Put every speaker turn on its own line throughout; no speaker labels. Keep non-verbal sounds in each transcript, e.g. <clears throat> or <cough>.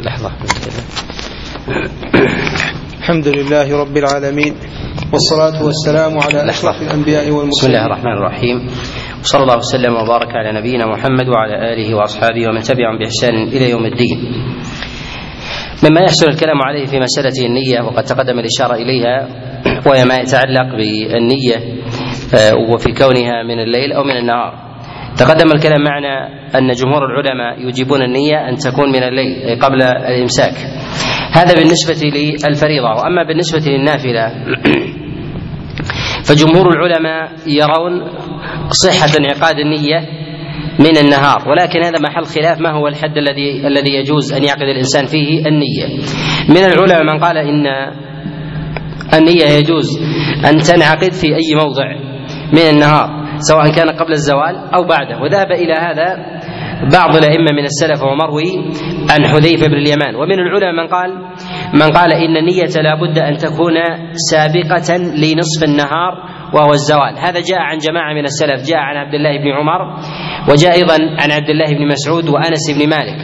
لحظة.
الحمد لله رب العالمين والصلاة والسلام على أشرف الأنبياء
بسم
والمرسلين
الله الرحمن الرحيم. وصلى الله وسلم وبارك على نبينا محمد وعلى آله وأصحابه ومن تبعهم بإحسان إلى يوم الدين. مما يحسن الكلام عليه في مسألة النية وقد تقدم الإشارة إليها وهي ما يتعلق بالنية آه، وفي كونها من الليل أو من النهار. تقدم الكلام معنا أن جمهور العلماء يجيبون النية أن تكون من الليل قبل الإمساك. هذا بالنسبة للفريضة. وأما بالنسبة للنافلة <clears throat> فجمهور العلماء يرون صحة انعقاد النية من النهار. ولكن هذا محل خلاف. ما هو الحد الذي الذي يجوز أن يعقد الإنسان فيه؟ النية. من العلماء من قال إن النية يجوز أن تنعقد في أي موضع من النهار. سواء كان قبل الزوال أو بعده. وذهب إلى هذا بعض الأئمة من السلف ومروي عن حذيفة بن اليمان. ومن العلماء من قال من قال إن النية لا بد أن تكون سابقة لنصف النهار وهو الزوال. هذا جاء عن جماعة من السلف. جاء عن عبد الله بن عمر وجاء أيضا عن عبد الله بن مسعود وأنس بن مالك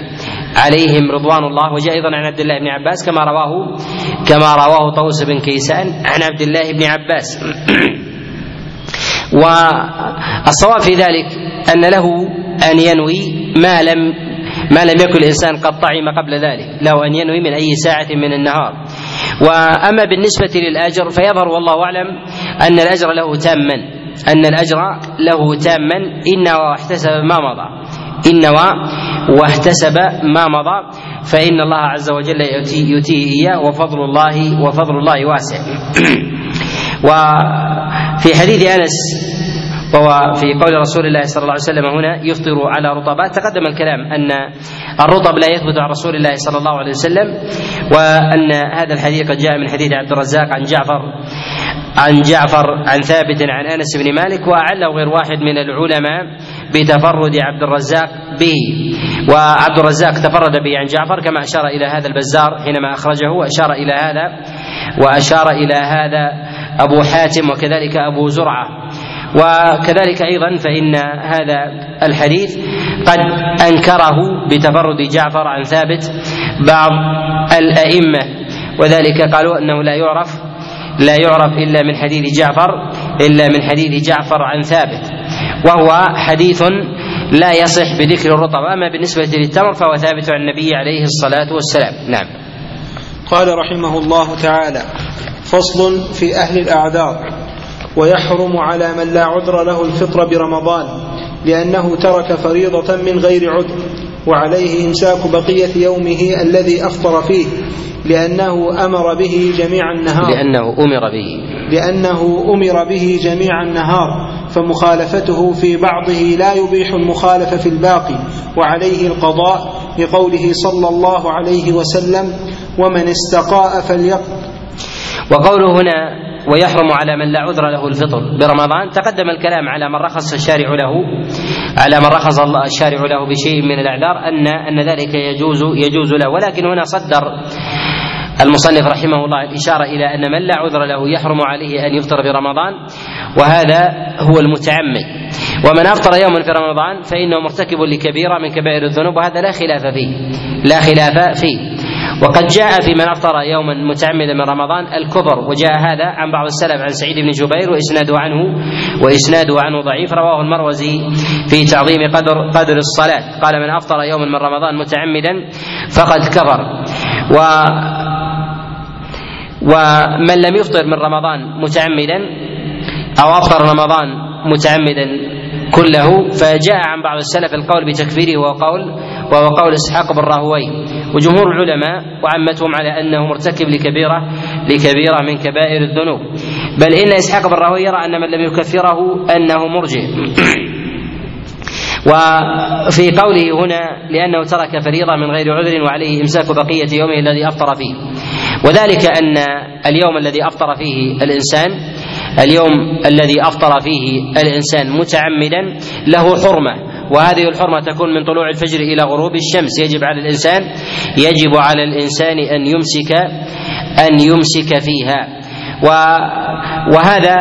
عليهم رضوان الله وجاء أيضا عن عبد الله بن عباس كما رواه كما رواه طوس بن كيسان عن عبد الله بن عباس. <clears throat> والصواب في ذلك أن له أن ينوي ما لم ما لم يكن الإنسان قد طعم قبل ذلك. له أن ينوي من أي ساعة من النهار. وأما بالنسبة للأجر فيظهر والله أعلم أن الأجر له تاما. أن الأجر له تاما. إن واحتسب ما مضى. إن واحتسب ما مضى. فإن الله عز وجل يؤتيه, إياه. وفضل الله وفضل الله واسع. <clears throat> وفي حديث أنس وهو في قول رسول الله صلى الله عليه وسلم هنا يفطر على رطبات تقدم الكلام أن الرطب لا يثبت عن رسول الله صلى الله عليه وسلم وأن هذا الحديث قد جاء من حديث عبد الرزاق عن جعفر عن جعفر عن ثابت عن أنس بن مالك وأعله غير واحد من العلماء بتفرد عبد الرزاق به. وعبد الرزاق تفرد به عن جعفر كما أشار إلى هذا البزار حينما أخرجه وأشار إلى هذا وأشار إلى هذا أبو حاتم وكذلك أبو زرعة. وكذلك أيضا فإن هذا الحديث قد أنكره بتفرد جعفر عن ثابت بعض الأئمة. وذلك قالوا أنه لا يعرف لا يعرف إلا من حديث جعفر إلا من حديث جعفر عن ثابت. وهو حديث لا يصح بذكر الرطب. أما بالنسبة للتمر فهو ثابت عن النبي عليه الصلاة والسلام. نعم.
قال رحمه الله تعالى فصل في أهل الأعذار ويحرم على من لا عذر له الفطر برمضان لأنه ترك فريضة من غير عذر وعليه إمساك بقية يومه الذي أفطر فيه لأنه أمر به جميع النهار.
لأنه أمر به.
لأنه أمر به جميع النهار فمخالفته في بعضه لا يبيح المخالفة في الباقي وعليه القضاء لقوله صلى الله عليه وسلم ومن استقاء فليقض
وقوله هنا ويحرم على من لا عذر له الفطر. برمضان تقدم الكلام على من رخص الشارع له على من رخص الله الشارع له بشيء من الإعذار ان أن ذلك يجوز يجوز له. ولكن هنا صدر المصنف رحمه الله الإشارة إلى أن من لا عذر له يحرم عليه أن يفطر في رمضان وهذا هو المتعمد ومن أفطر يوما في رمضان فإنه مرتكب لكبيرة من كبائر الذنوب وهذا لا خلاف فيه. لا خلاف فيه. وقد جاء في من أفطر يوما متعمدا من رمضان الكبر وجاء هذا عن بعض السلف عن سعيد بن جبير وإسناده عنه وإسناده عنه ضعيف رواه المروزي في تعظيم قدر قدر الصلاة. قال من أفطر يوما من رمضان متعمدا فقد كفر و ومن لم يفطر من رمضان متعمدا أو أفطر رمضان متعمدا كله فجاء عن بعض السلف القول بتكفيره وهو قول وهو قول إسحاق بن راهوي وجمهور العلماء وعمتهم على أنه مرتكب لكبيرة لكبيرة من كبائر الذنوب. بل إن إسحاق بن راهوي يرى أن من لم يكفره أنه مرجئ <clears throat> وفي قوله هنا لأنه ترك فريضة من غير عذر وعليه إمساك بقية يومه الذي أفطر فيه. وذلك أن اليوم الذي أفطر فيه الإنسان اليوم الذي أفطر فيه الإنسان متعمدا له حرمة. وهذه الحرمة تكون من طلوع الفجر إلى غروب الشمس. يجب على الإنسان يجب على الإنسان أن يمسك أن يمسك فيها. وهذا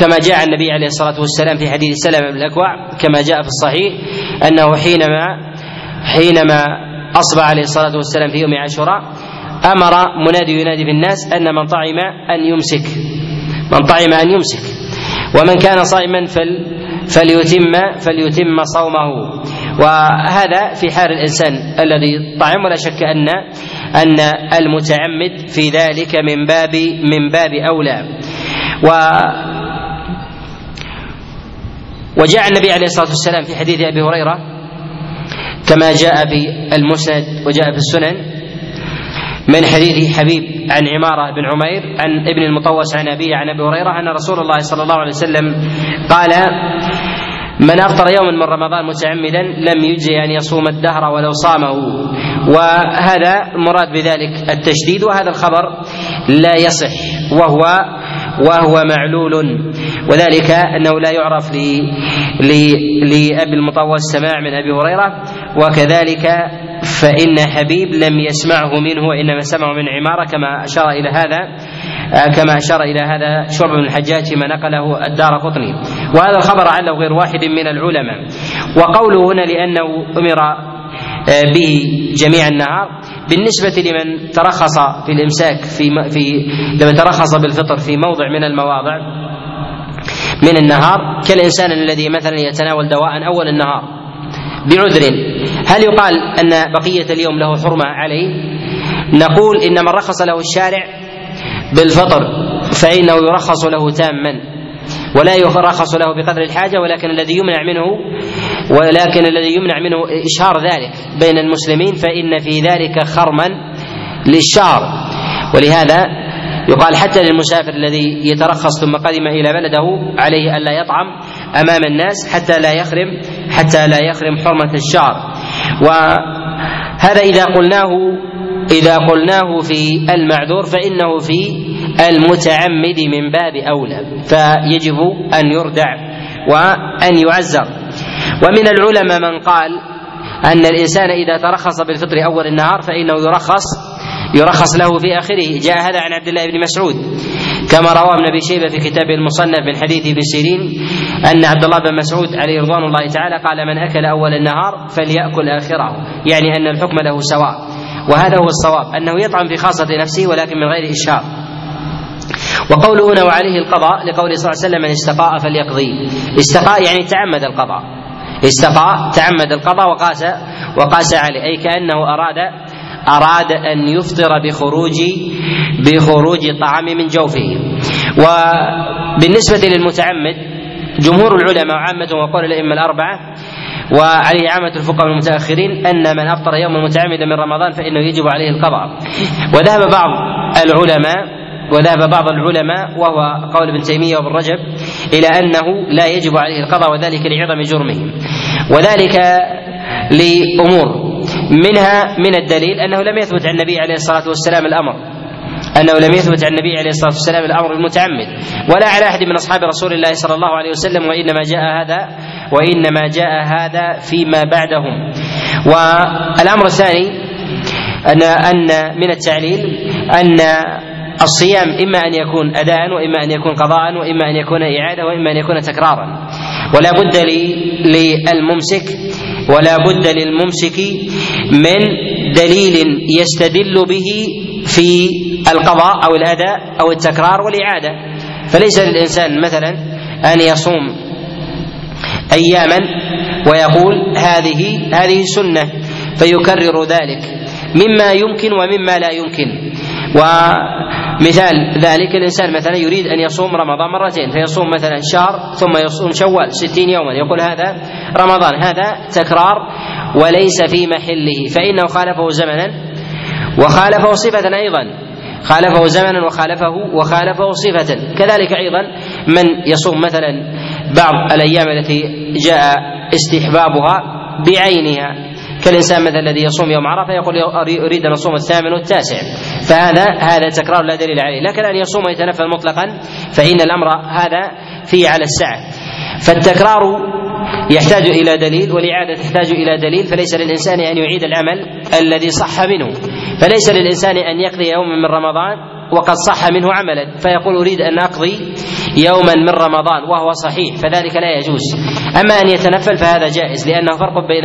كما جاء النبي عليه الصلاة والسلام في حديث سلمة بن الأكوع كما جاء في الصحيح أنه حينما حينما أصبح عليه الصلاة والسلام في يوم عاشوراء أمر منادي ينادي في الناس أن من طعم أن يمسك. من طعم أن يمسك. ومن كان صائما فل فليتم فليتم صومه. وهذا في حال الإنسان الذي طعم ولا شك أن أن المتعمد في ذلك من باب من باب أولى. و وجاء النبي عليه الصلاة والسلام في حديث أبي هريرة كما جاء في المسند وجاء في السنن. من حديث حبيب عن عمارة بن عمير عن ابن المطوس عن أبيه عن أبي هريرة أن رسول الله صلى الله عليه وسلم قال من أفطر يوما من رمضان متعمدا لم يجزي أن يصوم الدهر ولو صامه. وهذا المراد بذلك التشديد وهذا الخبر لا يصح. وهو وهو معلول. وذلك أنه لا يعرف لأبي المطوس سماع من أبي هريرة. وكذلك فإن حبيب لم يسمعه منه وإنما سمعه من عمارة كما أشار إلى هذا. كما أشار إلى هذا شعب بن الحجاج فيما نقله الدار قطني. وهذا الخبر عله غير واحد من العلماء. وقوله هنا لأنه أمر به جميع النهار بالنسبة لمن ترخص في الإمساك في في لمن ترخص بالفطر في موضع من المواضع من النهار كالإنسان الذي مثلا يتناول دواء أول النهار بعذر. هل يقال أن بقية اليوم له حرمة عليه؟ نقول إن من رخص له الشارع بالفطر فإنه يرخص له تاما ولا يرخص له بقدر الحاجة ولكن الذي يمنع منه ولكن الذي يمنع منه إشهار ذلك بين المسلمين فإن في ذلك خرما للشهر. ولهذا يقال حتى للمسافر الذي يترخص ثم قدم إلى بلده عليه الا يطعم أمام الناس حتى لا يخرم حتى لا يخرم حرمة الشعر وهذا إذا قلناه إذا قلناه في المعذور فإنه في المتعمد من باب أولى فيجب أن يردع وأن يعزر ومن العلماء من قال أن الإنسان إذا ترخص بالفطر أول النهار فإنه يرخص يرخص له في آخره. جاء هذا عن عبد الله بن مسعود كما رواه ابن أبي شيبة في كتابه المصنف من حديث ابن سيرين أن عبد الله بن مسعود عليه رضوان الله تعالى قال من أكل أول النهار فليأكل آخره. يعني أن الحكم له سواء. وهذا هو الصواب أنه يطعم في خاصة نفسه ولكن من غير إشهار. وقوله هنا وعليه القضاء لقوله صلى الله عليه وسلم من استقاء فليقضي استقاء يعني تعمد القضاء. استقاء تعمد القضاء وقاس وقاس عليه أي كأنه أراد أراد أن يفطر بخروج بخروج الطعام من جوفه. وبالنسبة للمتعمد جمهور العلماء وعامة وقول الأئمة الأربعة وعليه عامة الفقهاء المتأخرين أن من أفطر يوما متعمدا من رمضان فإنه يجب عليه القضاء. وذهب بعض العلماء وذهب بعض العلماء وهو قول ابن تيمية وابن رجب إلى أنه لا يجب عليه القضاء وذلك لعظم جرمه وذلك لأمور منها من الدليل أنه لم يثبت عن النبي عليه الصلاة والسلام الأمر. أنه لم يثبت عن النبي عليه الصلاة والسلام الأمر المتعمد ولا على أحد من أصحاب رسول الله صلى الله عليه وسلم وإنما جاء هذا وإنما جاء هذا فيما بعدهم. والأمر الثاني ان أن من التعليل أن الصيام إما أن يكون اداء وإما أن يكون قضاء وإما أن يكون إعادة وإما أن يكون تكرارا. ولا بد للممسك ولا بد للممسك من دليل يستدل به في القضاء أو الاداء أو التكرار والإعادة. فليس للإنسان مثلا أن يصوم اياما ويقول هذه هذه سنة فيكرر ذلك مما يمكن ومما لا يمكن. ومثال ذلك الإنسان مثلا يريد أن يصوم رمضان مرتين فيصوم مثلا شهر ثم يصوم شوال ستين يوما يقول هذا رمضان هذا تكرار وليس في محله. فإنه خالفه زمنا وخالفه صفة أيضا. خالفه زمنا وخالفه وخالفه صفة. كذلك أيضا من يصوم مثلا بعض الأيام التي جاء استحبابها بعينها. كالانسان مثلا الذي يصوم يوم عرفة يقول أريد أن أصوم الثامن والتاسع. فهذا هذا تكرار لا دليل عليه. لكن أن يصوم ويتنفل مطلقا فإن الأمر هذا فيه على السعه فالتكرار يحتاج إلى دليل والإعادة تحتاج إلى دليل فليس للإنسان أن يعيد العمل الذي صح منه. فليس للإنسان أن يقضي يوما من رمضان وقد صح منه عملا. فيقول أريد أن أقضي يوما من رمضان وهو صحيح فذلك لا يجوز. أما أن يتنفل فهذا جائز لأنه فرق بين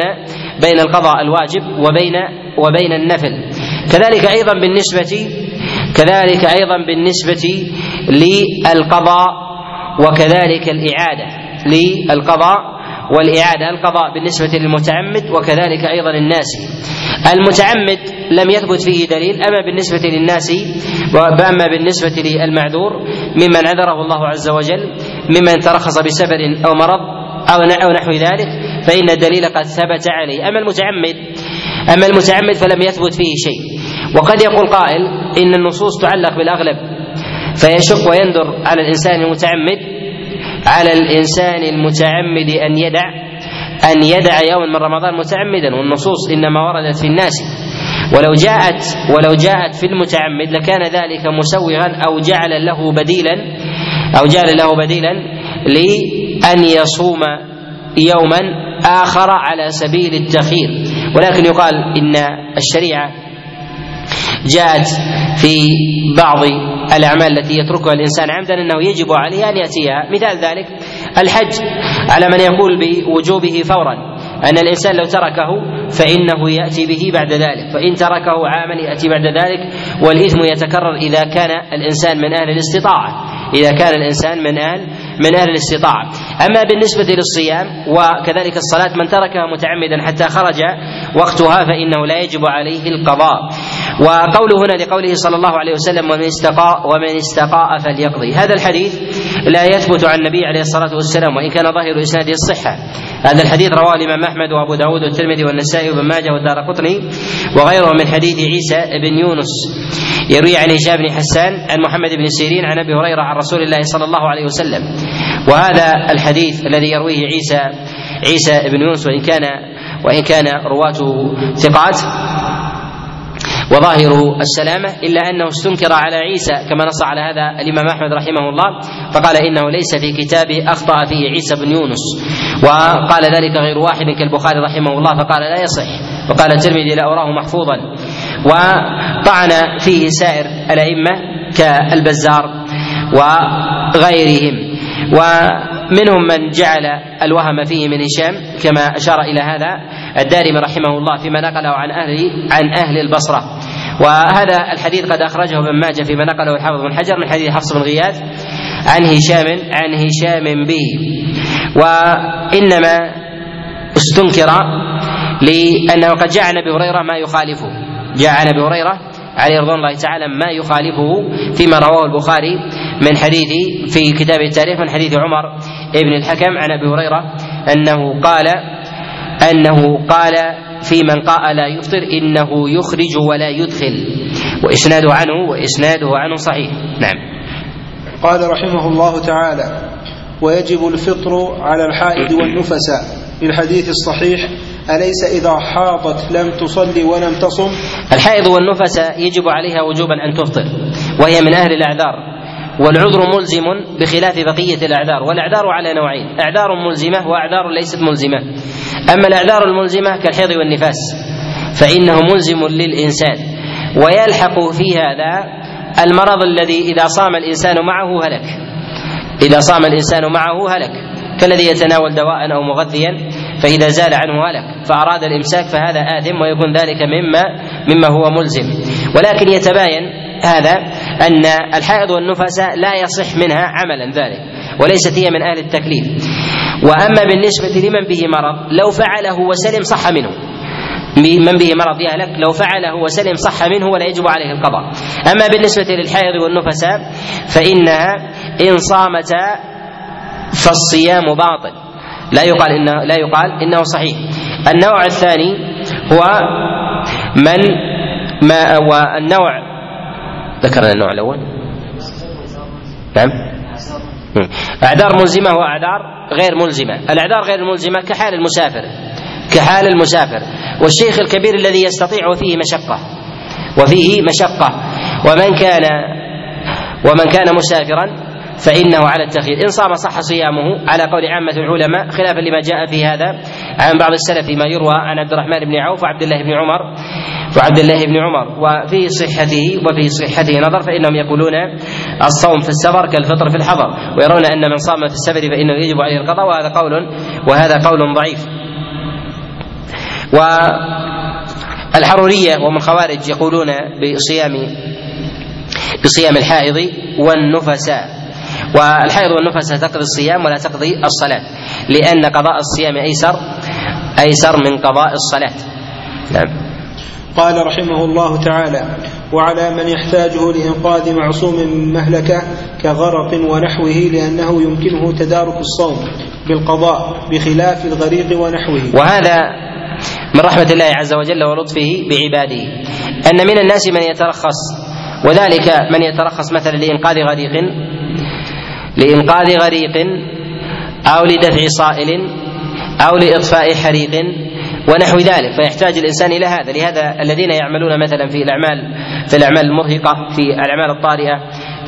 بين القضاء الواجب وبين وبين النفل. كذلك أيضا بالنسبة كذلك أيضا بالنسبة للقضاء وكذلك الإعادة للقضاء والإعادة القضاء بالنسبة للمتعمد وكذلك أيضا الناس المتعمد لم يثبت فيه دليل أما بالنسبة للناس وأما بالنسبة للمعذور ممن عذره الله عز وجل ممن ترخص بسفر أو مرض أو نحو ذلك فإن الدليل قد ثبت عليه. أما المتعمد أما المتعمد فلم يثبت فيه شيء. وقد يقول قائل إن النصوص تعلق بالأغلب فيشق ويندر على الإنسان المتعمد على الإنسان المتعمد أن يدع أن يدع يوم من رمضان متعمدا والنصوص إنما وردت في الناس. ولو جاءت ولو جاءت في المتعمد لكان ذلك مسوغا أو جعل له بديلا أو جعل له بديلا لأن يصوم يوما آخر على سبيل التخيير ولكن يقال إن الشريعة جاءت في بعض الأعمال التي يتركها الإنسان عمدا أنه يجب عليه أن يأتيها. مثال ذلك الحج على من يقول بوجوبه فورا أن الإنسان لو تركه فإنه يأتي به بعد ذلك. فإن تركه عاما يأتي بعد ذلك والإثم يتكرر إذا كان الإنسان من أهل الاستطاعة. إذا كان الإنسان من أهل من أهل الاستطاعة. أما بالنسبة للصيام وكذلك الصلاة من تركها متعمدا حتى خرج وقتها فإنه لا يجب عليه القضاء. وقوله هنا لقوله صلى الله عليه وسلم ومن استقاء ومن استقاء فليقضي. هذا الحديث لا يثبت عن النبي عليه الصلاة والسلام وإن كان ظاهر إسناده الصحة هذا الحديث رواه الإمام أحمد وأبو داود والترمذي والنسائي وابن ماجه والدار قطني وغيرهم من حديث عيسى بن يونس. يروي عن هشام بن حسان عن محمد بن سيرين عن أبي هريرة عن رسول الله صلى الله عليه وسلم. وهذا الحديث الذي يرويه عيسى عيسى بن يونس وإن كان وإن كان رواته ثقات وظاهره السلامة إلا أنه استنكر على عيسى كما نص على هذا الإمام أحمد رحمه الله فقال إنه ليس في كتابه أخطأ فيه عيسى بن يونس. وقال ذلك غير واحد كالبخاري رحمه الله فقال لا يصح. وقال الترمذي لا أراه محفوظا. وطعن فيه سائر الأئمة كالبزار وغيرهم. ومنهم من جعل الوهم فيه من هشام كما أشار إلى هذا الدارمي رحمه الله فيما نقله عن أهل عن أهل البصرة. وهذا الحديث قد أخرجه ابن ماجه فيما نقله الحافظ بن حجر من حديث حفص بن غياث عن هشام عن هشام به. وإنما استنكر لأنه قد جاء عن أبي هريرة ما يخالفه. جاء عن أبي هريرة عليه رضوان الله تعالى ما يخالفه فيما رواه البخاري من حديث في كتاب التاريخ من حديث عمر بن الحكم عن أبي هريرة أنه قال أنه قال في من قال لا يفطر إنه يخرج ولا يدخل. وإسناده عنه وإسناده عنه صحيح. نعم.
قال رحمه الله تعالى ويجب الفطر على الحائض والنفساء للحديث الصحيح أليس إذا حاضت لم تصلي ولم تصم؟
الحائض والنفساء يجب عليها وجوبا أن تفطر وهي من أهل الأعذار. والعذر ملزم بخلاف بقية الأعذار والأعذار على نوعين أعذار ملزمة وأعذار ليست ملزمة. أما الأعذار الملزمة كالحيض والنفاس فإنه ملزم للإنسان ويلحق في هذا المرض الذي إذا صام الإنسان معه هلك. إذا صام الإنسان معه هلك كالذي يتناول دواء أو مغذيا فإذا زال عنه هلك فأراد الإمساك فهذا آثم ويكون ذلك مما مما هو ملزم. ولكن يتباين هذا أن الحائض والنفساء لا يصح منها عملا ذلك وليست هي من أهل التكليف وأما بالنسبة لمن به مرض لو فعله وسلم صح منه. من به مرض يهلك لو فعله وسلم صح منه ولا يجب عليه القضاء. أما بالنسبة للحائض والنفساء فإنها إن صامتا فالصيام باطل. لا يقال إنه لا يقال إنه صحيح. النوع الثاني هو من ما والنوع ذكرنا النوع الأول. نعم. أعذار ملزمة وأعذار غير ملزمة. الأعذار غير الملزمة كحال المسافر. كحال المسافر. والشيخ الكبير الذي يستطيع فيه مشقة. وفيه مشقة. ومن كان ومن كان مسافرا فإنه على التخيير. إن صام صح صيامه على قول عامة العلماء خلافا لما جاء في هذا عن بعض السلف ما يروى عن عبد الرحمن بن عوف وعبد الله بن عمر وعبد الله بن عمر. وفي صحته وفي صحته نظر فإنهم يقولون الصوم في السفر كالفطر في الحضر ويرون أن من صام في السفر فإنه يجب عليه القضاء وهذا قول وهذا قول ضعيف. و الحرورية ومن خوارج يقولون بصيام بصيام الحائض والنفساء والحائض والنفساء تقضي الصيام ولا تقضي الصلاة لأن قضاء الصيام أيسر أيسر من قضاء الصلاة. نعم.
قال رحمه الله تعالى وعلى من يحتاجه لإنقاذ معصوم من مهلكة كغرق ونحوه لأنه يمكنه تدارك الصوم بالقضاء بخلاف الغريق ونحوه.
وهذا من رحمة الله عز وجل ولطفه بعباده. أن من الناس من يترخص وذلك من يترخص مثلا لإنقاذ غريق لإنقاذ غريق أو لدفع صائل أو لإطفاء حريق ونحو ذلك فيحتاج الإنسان إلى هذا. لهذا الذين يعملون مثلا في الأعمال في الأعمال المرهقة في الأعمال الطارئة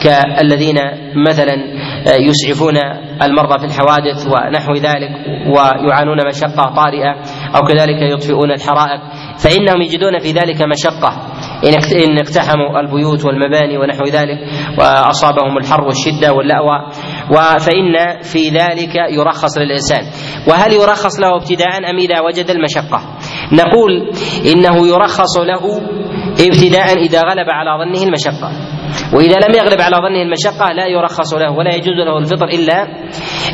كالذين مثلا يسعفون المرضى في الحوادث ونحو ذلك ويعانون مشقة طارئة أو كذلك يطفئون الحرائق. فإنهم يجدون في ذلك مشقة إن اقتحموا البيوت والمباني ونحو ذلك وأصابهم الحر والشدة واللأوى. فإن في ذلك يرخص للإنسان. وهل يرخص له ابتداء أم إذا وجد المشقة؟ نقول إنه يرخص له ابتداء إذا غلب على ظنه المشقة. وإذا لم يغلب على ظنه المشقة لا يرخص له ولا يجوز له الفطر إلا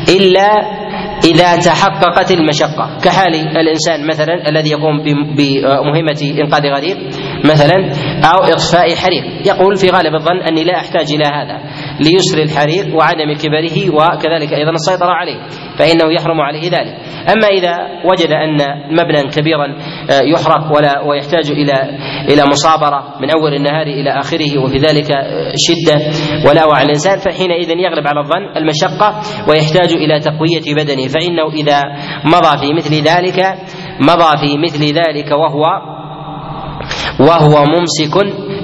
إلا إذا تحققت المشقة. كحال الإنسان مثلا الذي يقوم بمهمة إنقاذ غريق مثلا أو إطفاء حريق يقول في غالب الظن أني لا أحتاج إلى هذا ليسر الحريق وعدم كبره وكذلك أيضا السيطرة عليه فإنه يحرم عليه ذلك. أما إذا وجد أن مبنى كبيرا آه، يحرق ولا ويحتاج إلى إلى مصابرة من أول النهار إلى آخره وفي ذلك آه، شدة ولا على الإنسان فحينئذ يغلب على الظن المشقة ويحتاج إلى تقوية بدنه. فإنه إذا مضى في مثل ذلك مضى في مثل ذلك وهو وهو ممسك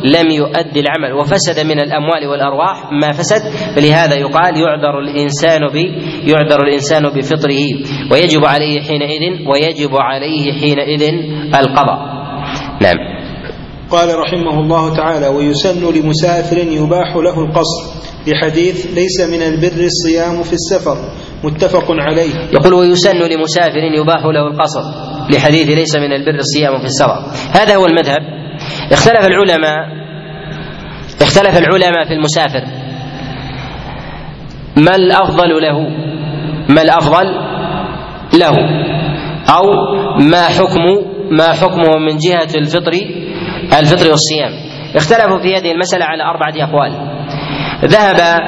لم يؤدي العمل وفسد من الأموال والأرواح ما فسد فلهذا يقال يعذر الإنسان ب يعذر الإنسان بفطره ويجب عليه حينئذ ويجب عليه حينئذ القضاء. نعم.
قال رحمه الله تعالى ويسن لمسافر يباح له القصر لحديث ليس من البر الصيام في السفر متفق عليه.
يقول ويسن لمسافر يباح له القصر. لحديث ليس من البر الصيام في السفر هذا هو المذهب. اختلف العلماء اختلف العلماء في المسافر. ما الأفضل له؟ ما الأفضل له؟ أو ما حكم ما حكمه من جهة الفطر الفطر والصيام. اختلفوا في هذه المسألة على أربعة أقوال. ذهب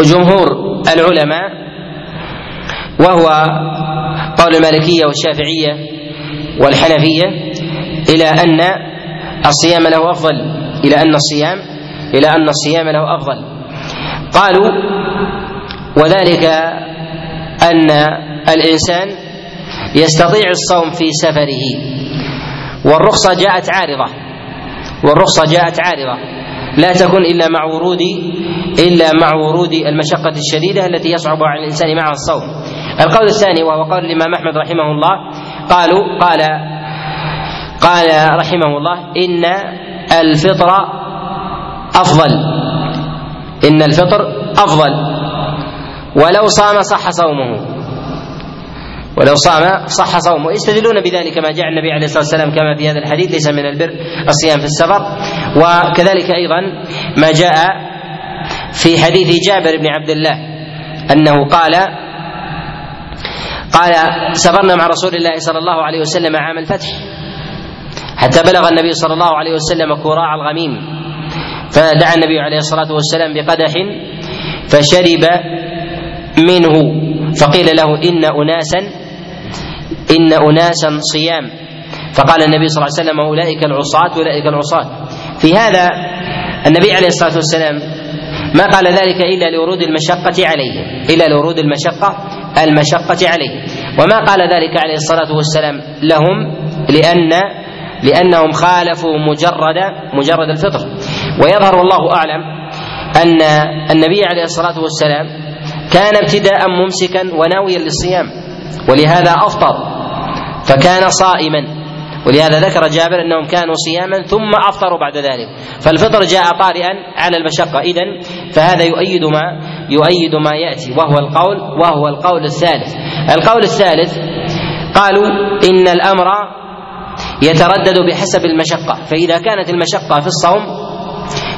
جمهور العلماء وهو قول المالكية والشافعية والحنفية إلى أن الصيام له أفضل إلى أن الصيام إلى أن الصيام له أفضل. قالوا وذلك أن الإنسان يستطيع الصوم في سفره. والرخصة جاءت عارضة والرخصة جاءت عارضة. لا تكون إلا مع ورود إلا مع ورود المشقة الشديدة التي يصعب على الإنسان معها الصوم. القول الثاني وهو قول الإمام أحمد رحمه الله. قالوا قال قال رحمه الله إن الفطر أفضل. إن الفطر أفضل. ولو صام صح صومه. ولو صام صح صومه. يستدلون بذلك ما جاء النبي عليه الصلاة والسلام كما في هذا الحديث ليس من البر الصيام في السفر. وكذلك أيضا ما جاء في حديث جابر بن عبد الله أنه قال قال سافرنا مع رسول الله صلى الله عليه وسلم عام الفتح. حتى بلغ النبي صلى الله عليه وسلم كراع الغميم. فدعا النبي عليه الصلاة والسلام بقدح فشرب منه. فقيل له إن أناسا إن أناسا صيام. فقال النبي صلى الله عليه وسلم أولئك العصاة أولئك العصاة. في هذا النبي عليه الصلاة والسلام ما قال ذلك إلا لورود المشقة عليه إلا لورود المشقة المشقة عليه. وما قال ذلك عليه الصلاة والسلام لهم لأن لأنهم خالفوا مجرد مجرد الفطر. ويظهر والله أعلم أن النبي عليه الصلاة والسلام كان ابتداء ممسكا وناويا للصيام ولهذا أفطر فكان صائما. ولهذا ذكر جابر أنهم كانوا صياما ثم أفطروا بعد ذلك. فالفطر جاء طارئا على المشقة. اذا فهذا يؤيد ما يؤيد ما يأتي وهو القول وهو القول الثالث. القول الثالث قالوا إن الأمر يتردد بحسب المشقة. فإذا كانت المشقة في الصوم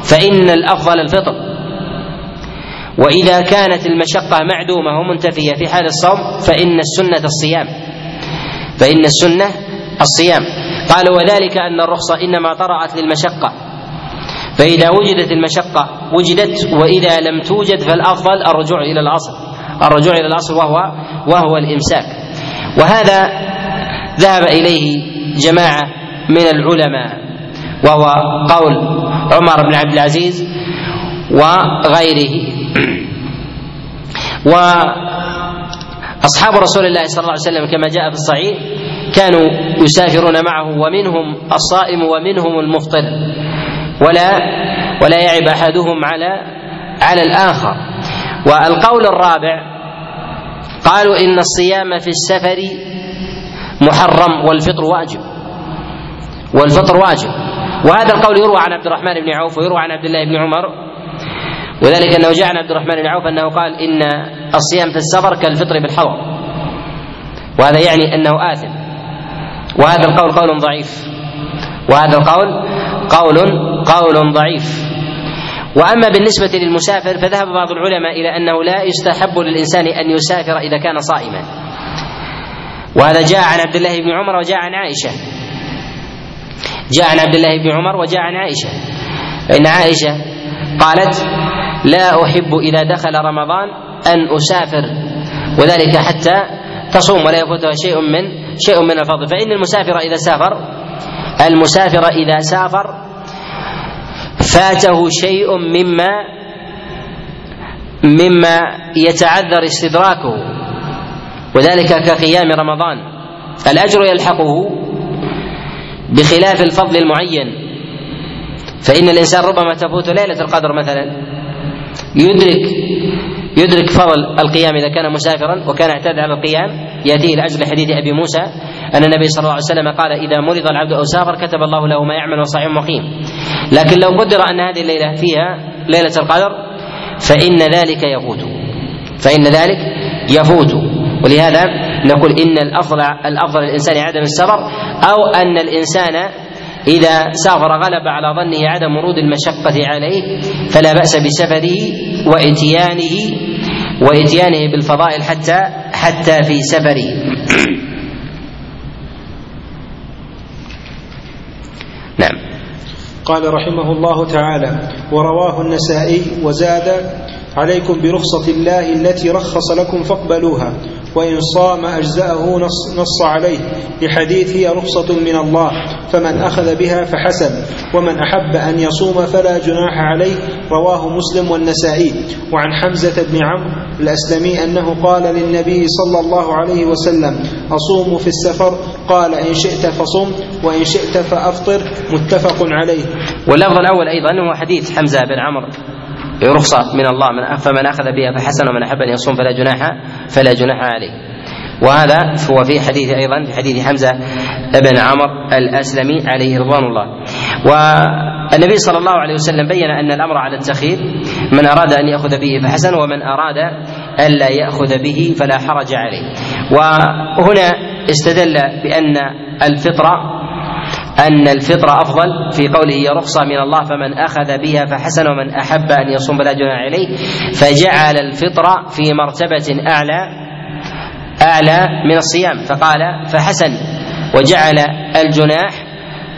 فإن الأفضل الفطر. وإذا كانت المشقة معدومة ومنتفية في حال الصوم فإن السنة الصيام. فإن السنة الصيام. قالوا وذلك أن الرخصة إنما طرأت للمشقة. فإذا وجدت المشقة وجدت وإذا لم توجد فالأفضل الرجوع إلى الأصل. الرجوع إلى الأصل وهو وهو الإمساك. وهذا ذهب إليه جماعة من العلماء وهو قول عمر بن عبد العزيز وغيره. <clears throat> وأصحاب رسول الله صلى الله عليه وسلم كما جاء في الصحيح كانوا يسافرون معه ومنهم الصائم ومنهم المفطر. ولا ولا يعب أحدهم على على الآخر. والقول الرابع قالوا إن الصيام في السفر محرم والفطر واجب. والفطر واجب. وهذا القول يروى عن عبد الرحمن بن عوف ويروى عن عبد الله بن عمر. وذلك أنه جاء عن عبد الرحمن بن عوف أنه قال إن الصيام في السفر كالفطر بالحضر وهذا يعني أنه آثم. وهذا القول قول ضعيف. وهذا القول قول قول ضعيف. وأما بالنسبة للمسافر فذهب بعض العلماء إلى أنه لا يستحب للإنسان أن يسافر إذا كان صائما. وهذا جاء عن عبد الله بن عمر وجاء عن عائشة. جاء عن عبد الله بن عمر وجاء عن عائشة. فإن عائشة قالت لا أحب إذا دخل رمضان أن أسافر وذلك حتى تصوم ولا يفوتها شيء من شيء من الفضل. فإن المسافر إذا سافر المسافر إذا سافر فاته شيء مما مما يتعذر استدراكه وذلك كقيام رمضان. الأجر يلحقه بخلاف الفضل المعين. فإن الإنسان ربما تفوت ليلة القدر مثلا يدرك يدرك فضل القيام إذا كان مسافرا وكان اعتاد على القيام. يأتيه لاجل حديث أبي موسى أن النبي صلى الله عليه وسلم قال إذا مرض العبد أو سافر كتب الله له ما يعمل وصحيح مقيم. لكن لو قدر أن هذه الليلة فيها ليلة القدر فإن ذلك يفوت. فإن ذلك يفوت. ولهذا نقول إن الأفضل الأفضل للإنسان عدم السفر أو أن الإنسان إذا سافر غلب على ظنه عدم ورود المشقة عليه فلا بأس بسفره وإتيانه وإتيانه بالفضائل حتى حتى في سفره. <coughs> نعم.
قال رحمه الله تعالى ورواه النسائي وزاد عليكم برخصة الله التي رخص لكم فاقبلوها. وإن صام أجزأه نص, نص عليه. لحديث هي رخصة من الله فمن أخذ بها فحسن ومن أحب أن يصوم فلا جناح عليه رواه مسلم والنسائي. وعن حمزة بن عمرو الأسلمي أنه قال للنبي صلى الله عليه وسلم أصوم في السفر. قال إن شئت فصم وإن شئت فأفطر. متفق عليه.
واللفظ الأول أيضا هو حديث حمزة بن عمرو. رخصة من الله من فمن أخذ بها فحسن ومن أحب أن يصوم فلا جناح فلا جناح عليه. وهذا هو في حديث أيضا في حديث حمزة بن عمرو الأسلمي عليه رضوان الله. والنبي صلى الله عليه وسلم بين أن الأمر على التخير من أراد أن يأخذ به فحسن ومن أراد ألا يأخذ به فلا حرج عليه. وهنا استدل بأن الفطرة أن الفطر أفضل في قوله هي رخصة من الله فمن أخذ بها فحسن ومن أحب أن يصوم فلا جناح عليه فجعل الفطر في مرتبة أعلى أعلى من الصيام فقال فحسن وجعل الجناح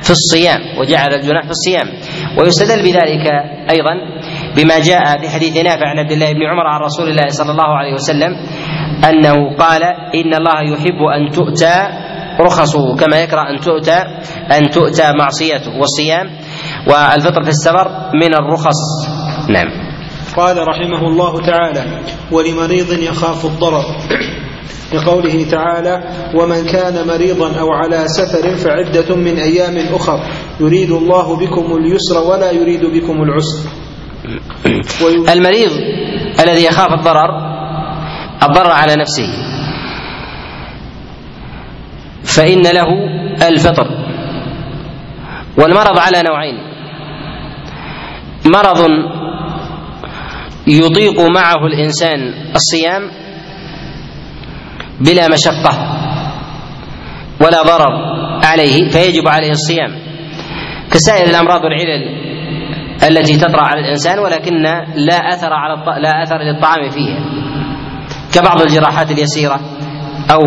في الصيام وجعل الجناح في الصيام. ويستدل بذلك أيضا بما جاء في حديث نافع عن عبد الله بن عمر عن رسول الله صلى الله عليه وسلم أنه قال إن الله يحب أن تؤتى رخصه كما يكره أن تؤتى أن تؤتى معصيته والصيام. والفطر في السفر من الرخص. نعم.
قال رحمه الله تعالى ولمريض يخاف الضرر. لقوله تعالى ومن كان مريضا أو على سفر فعدة من أيام أخر يريد الله بكم اليسر ولا يريد بكم العسر. <clears throat>
المريض الذي يخاف الضرر الضرر على نفسه. فإن له الفطر. والمرض على نوعين. مرض يضيق معه الإنسان الصيام بلا مشقة ولا ضرر عليه فيجب عليه الصيام. كسائر الأمراض والعلل التي تطرأ على الإنسان ولكن لا أثر على الط... لا أثر للطعام فيها. كبعض الجراحات اليسيرة أو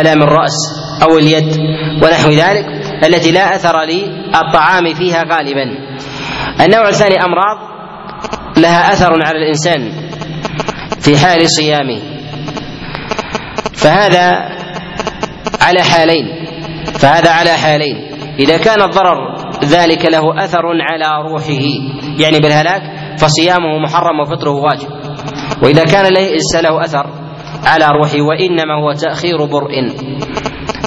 آلام الرأس أو اليد ونحو ذلك التي لا أثر للطعام فيها غالبا. النوع الثاني أمراض لها أثر على الإنسان في حال صيامه. فهذا على حالين. فهذا على حالين. إذا كان الضرر ذلك له أثر على روحه يعني بالهلاك فصيامه محرم وفطره واجب. وإذا كان ليس له أثر على روحه وإنما هو تأخير برء.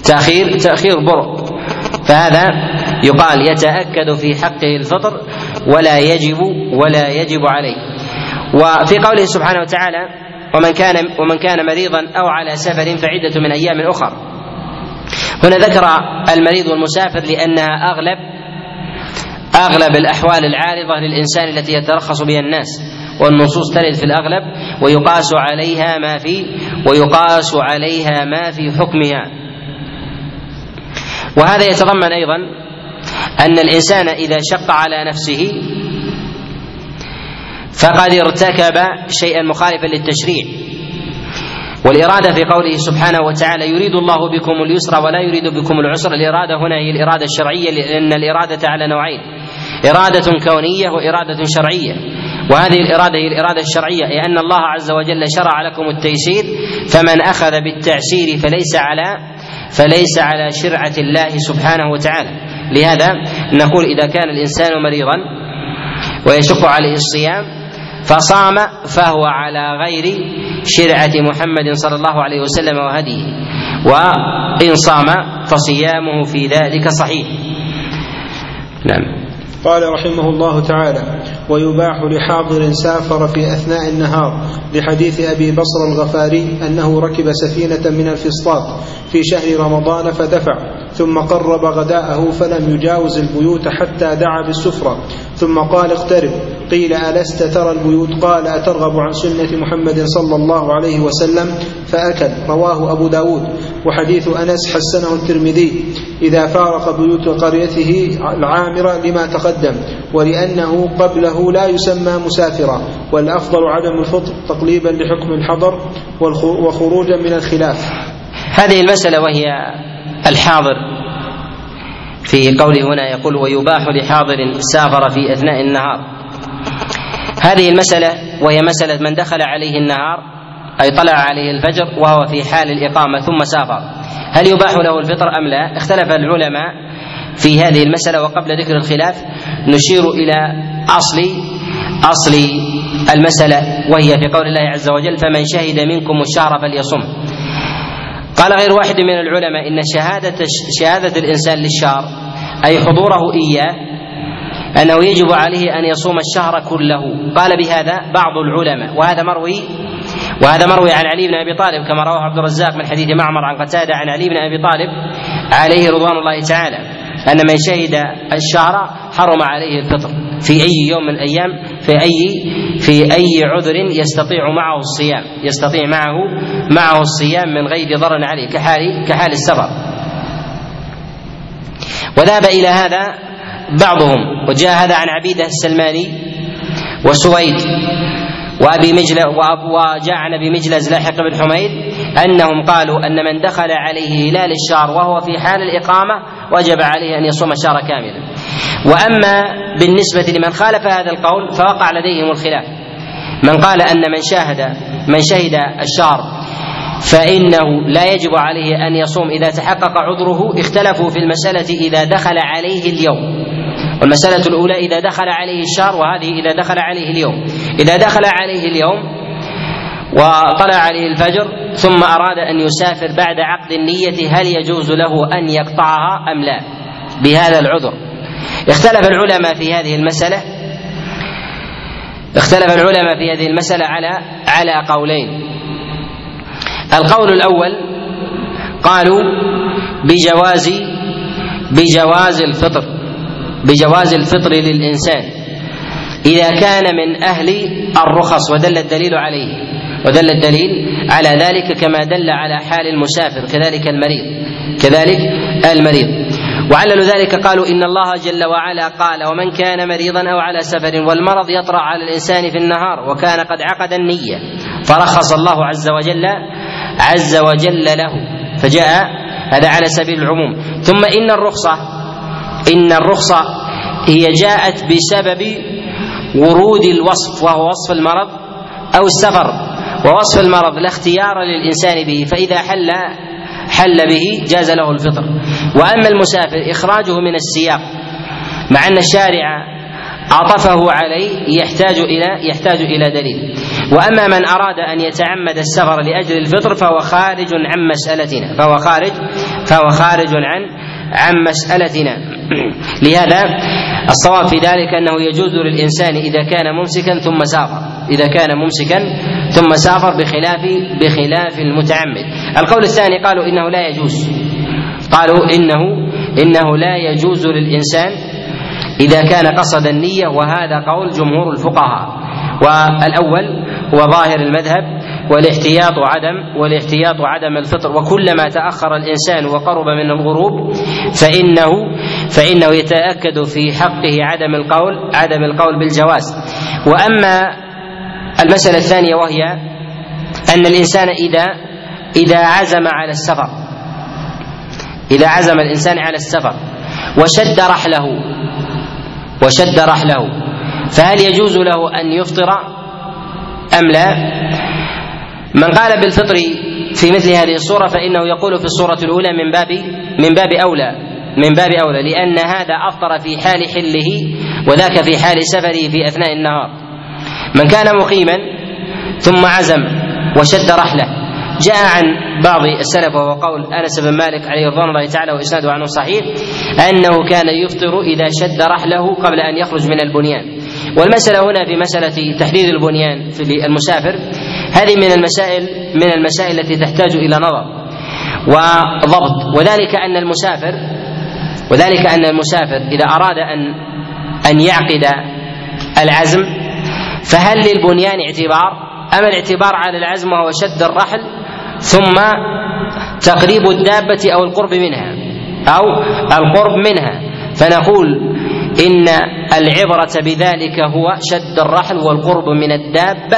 تأخير تأخير برء. فهذا يقال يتأكد في حقه الفطر ولا يجب ولا يجب عليه. وفي قوله سبحانه وتعالى ومن كان ومن كان مريضا أو على سفر فعدة من أيام أخر. هنا ذكر المريض والمسافر لأنها أغلب أغلب الأحوال العارضة للإنسان التي يترخص بها الناس. والنصوص ترد في الأغلب ويقاس عليها ما في ويقاس عليها ما في حكمها. وهذا يتضمن أيضا أن الإنسان إذا شق على نفسه فقد ارتكب شيئا مخالفا للتشريع. والإرادة في قوله سبحانه وتعالى يريد الله بكم اليسر ولا يريد بكم العسر. الإرادة هنا هي الإرادة الشرعية لأن الإرادة على نوعين. إرادة كونية وإرادة شرعية. وهذه الإرادة هي الإرادة الشرعية أي أن الله عز وجل شرع لكم التيسير فمن أخذ بالتعسير فليس على فليس على شرعة الله سبحانه وتعالى. لهذا نقول إذا كان الإنسان مريضا ويشق عليه الصيام فصام فهو على غير شرعة محمد صلى الله عليه وسلم وهديه. وإن صام فصيامه في ذلك صحيح. نعم.
قال رحمه الله تعالى ويباح لحاضر سافر في أثناء النهار لحديث أبي بصر الغفاري أنه ركب سفينة من الفسطاط في شهر رمضان فدفع. ثم قرب غداءه فلم يجاوز البيوت حتى دعا بالسفرة. ثم قال اقترب. قيل ألست ترى البيوت؟ قال أترغب عن سنة محمد صلى الله عليه وسلم فأكل. رواه أبو داود. وحديث أنس حسنه الترمذي. إذا فارق بيوت قريته العامرة لما تقدم ولأنه قبله لا يسمى مسافرا والأفضل عدم الفطر تقليبا لحكم الحضر وخروجا من الخلاف.
هذه المسألة وهي الحاضر. في قوله هنا يقول ويباح لحاضر سافر في أثناء النهار. هذه المسألة وهي مسألة من دخل عليه النهار أي طلع عليه الفجر وهو في حال الإقامة ثم سافر. هل يباح له الفطر أم لا؟ اختلف العلماء في هذه المسألة وقبل ذكر الخلاف. نشير إلى أصل أصل المسألة وهي في قول الله عز وجل فمن شهد منكم الشهر فليصم. قال غير واحد من العلماء إن شهادة شهادة الإنسان للشهر أي حضوره إياه أنه يجب عليه أن يصوم الشهر كله. قال بهذا بعض العلماء وهذا مروي وهذا مروي عن علي بن أبي طالب كما رواه عبد الرزاق من حديث معمر عن قتادة عن علي بن أبي طالب عليه رضوان الله تعالى. أن من شهد الشهر حرم عليه الفطر في أي يوم من الأيام في أي في أي عذر يستطيع معه الصيام يستطيع معه معه الصيام من غير ضرر عليه كحال كحال السفر. وذهب إلى هذا بعضهم وجاء هذا عن عبيدة السلماني وسويد وأبي مجلة وجاء عن أبي مجلز لاحق بن حميد أنهم قالوا أن من دخل عليه هلال الشهر وهو في حال الإقامة وجب عليه أن يصوم الشهر كاملا. وأما بالنسبة لمن خالف هذا القول فوقع لديهم الخلاف. من قال أن من شاهد من شهد الشهر فإنه لا يجب عليه أن يصوم إذا تحقق عذره اختلفوا في المسألة إذا دخل عليه اليوم والمسألة الأولى إذا دخل عليه الشهر وهذه إذا دخل عليه اليوم إذا دخل عليه اليوم وطلع عليه الفجر ثم أراد أن يسافر بعد عقد النية هل يجوز له أن يقطعها أم لا؟ بهذا العذر. اختلف العلماء في هذه المسألة. اختلف العلماء في هذه المسألة على على قولين. القول الأول قالوا بجواز بجواز الفطر بجواز الفطر للإنسان إذا كان من أهل الرخص ودل الدليل عليه. ودل الدليل على ذلك كما دل على حال المسافر كذلك المريض كذلك المريض. وعللوا ذلك قالوا إن الله جل وعلا قال ومن كان مريضا أو على سفر والمرض يطرأ على الإنسان في النهار وكان قد عقد النية فرخص الله عز وجل عز وجل له فجاء هذا على سبيل العموم. ثم إن الرخصة إن الرخصة هي جاءت بسبب ورود الوصف وهو وصف المرض أو السفر. ووصف المرض لا اختيار للإنسان به فإذا حل حل به جاز له الفطر. وأما المسافر إخراجه من السياق مع أن الشارع عطفه عليه يحتاج إلى يحتاج إلى دليل. وأما من أراد أن يتعمد السفر لأجل الفطر فهو خارج عن مسألتنا فهو خارج فهو خارج عن عن مسألتنا. <clears throat> لهذا الصواب في ذلك أنه يجوز للإنسان إذا كان ممسكا ثم سافر. إذا كان ممسكا ثم سافر بخلاف بخلاف المتعمد. القول الثاني قالوا إنه لا يجوز. قالوا انه إنه لا يجوز للإنسان إذا كان قصد النية وهذا قول جمهور الفقهاء. والأول هو ظاهر المذهب والاحتياط عدم والاحتياط عدم الفطر. وكلما تأخر الإنسان وقرب من الغروب فانه فإنه يتأكد في حقه عدم القول عدم القول بالجواز. وأما المسألة الثانية وهي أن الإنسان اذا إذا عزم على السفر. إذا عزم الإنسان على السفر وشد رحله وشد رحله فهل يجوز له أن يفطر أم لا؟ من قال بالفطر في مثل هذه الصورة فإنه يقول في الصورة الأولى من باب من باب أولى. من باب أولى لأن هذا أفطر في حال حله وذاك في حال سفره في أثناء النهار. من كان مقيما ثم عزم وشد رحله جاء عن بعض السلف وهو قول أنس بن مالك عليه رضوان الله تعالى وإسناده عنه صحيح أنه كان يفطر إذا شد رحله قبل أن يخرج من البنيان. والمسألة هنا في مسألة تحديد البنيان في المسافر. هذه من المسائل من المسائل التي تحتاج إلى نظر وضبط. وذلك أن المسافر وذلك أن المسافر إذا أراد أن أن يعقد العزم فهل للبنيان اعتبار؟ أما الاعتبار على العزم وهو شد الرحل ثم تقريب الدابة أو القرب منها؟ أو القرب منها. فنقول إن العبرة بذلك هو شد الرحل والقرب من الدابة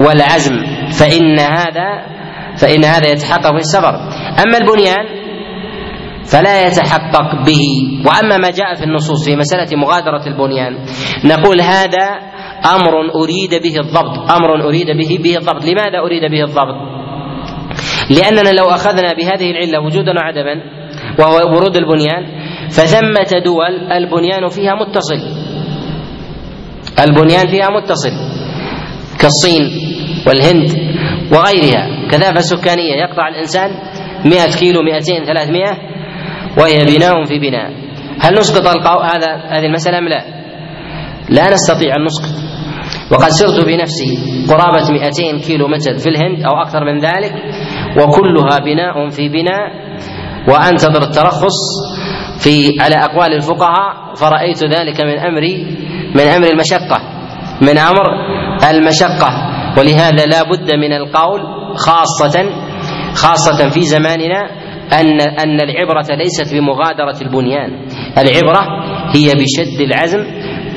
والعزم. فإن هذا فإن هذا يتحقق في السفر. أما البنيان فلا يتحقق به. وأما ما جاء في النصوص في مسألة مغادرة البنيان نقول هذا أمر أريد به الضبط. أمر أريد به به الضبط. لماذا أريد به الضبط؟ لأننا لو أخذنا بهذه العلة وجودا وعدما وهو ورود البنيان فثمة دول البنيان فيها متصل. البنيان فيها متصل. كالصين والهند وغيرها. كثافة سكانية يقطع الإنسان مئة كيلو مئتين ثلاثمائة وهي بناء في بناء. هل نسقط هذا هذه المسألة أم لا؟ لا نستطيع أن نسقط. وقد سرت بنفسي قرابة 200 كيلو متر في الهند أو أكثر من ذلك وكلها بناء في بناء وأنتظر الترخص في على أقوال الفقهاء فرأيت ذلك من أمر من أمر المشقة من أمر المشقة. ولهذا لا بد من القول خاصة خاصة في زماننا أن أن العبرة ليست بمغادرة البنيان. العبرة هي بشد العزم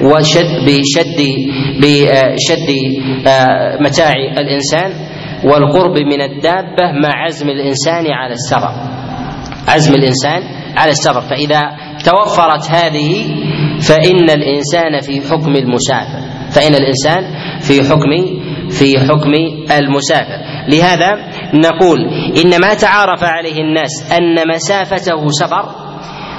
وشد بشد بشد متاع الإنسان والقرب من الدابة مع عزم الإنسان على السفر عزم الإنسان على السفر. فإذا توفرت هذه فإن الإنسان في حكم المسافر. فإن الإنسان في حكم في حكم المسافر. لهذا نقول إن ما تعارف عليه الناس أن مسافته سفر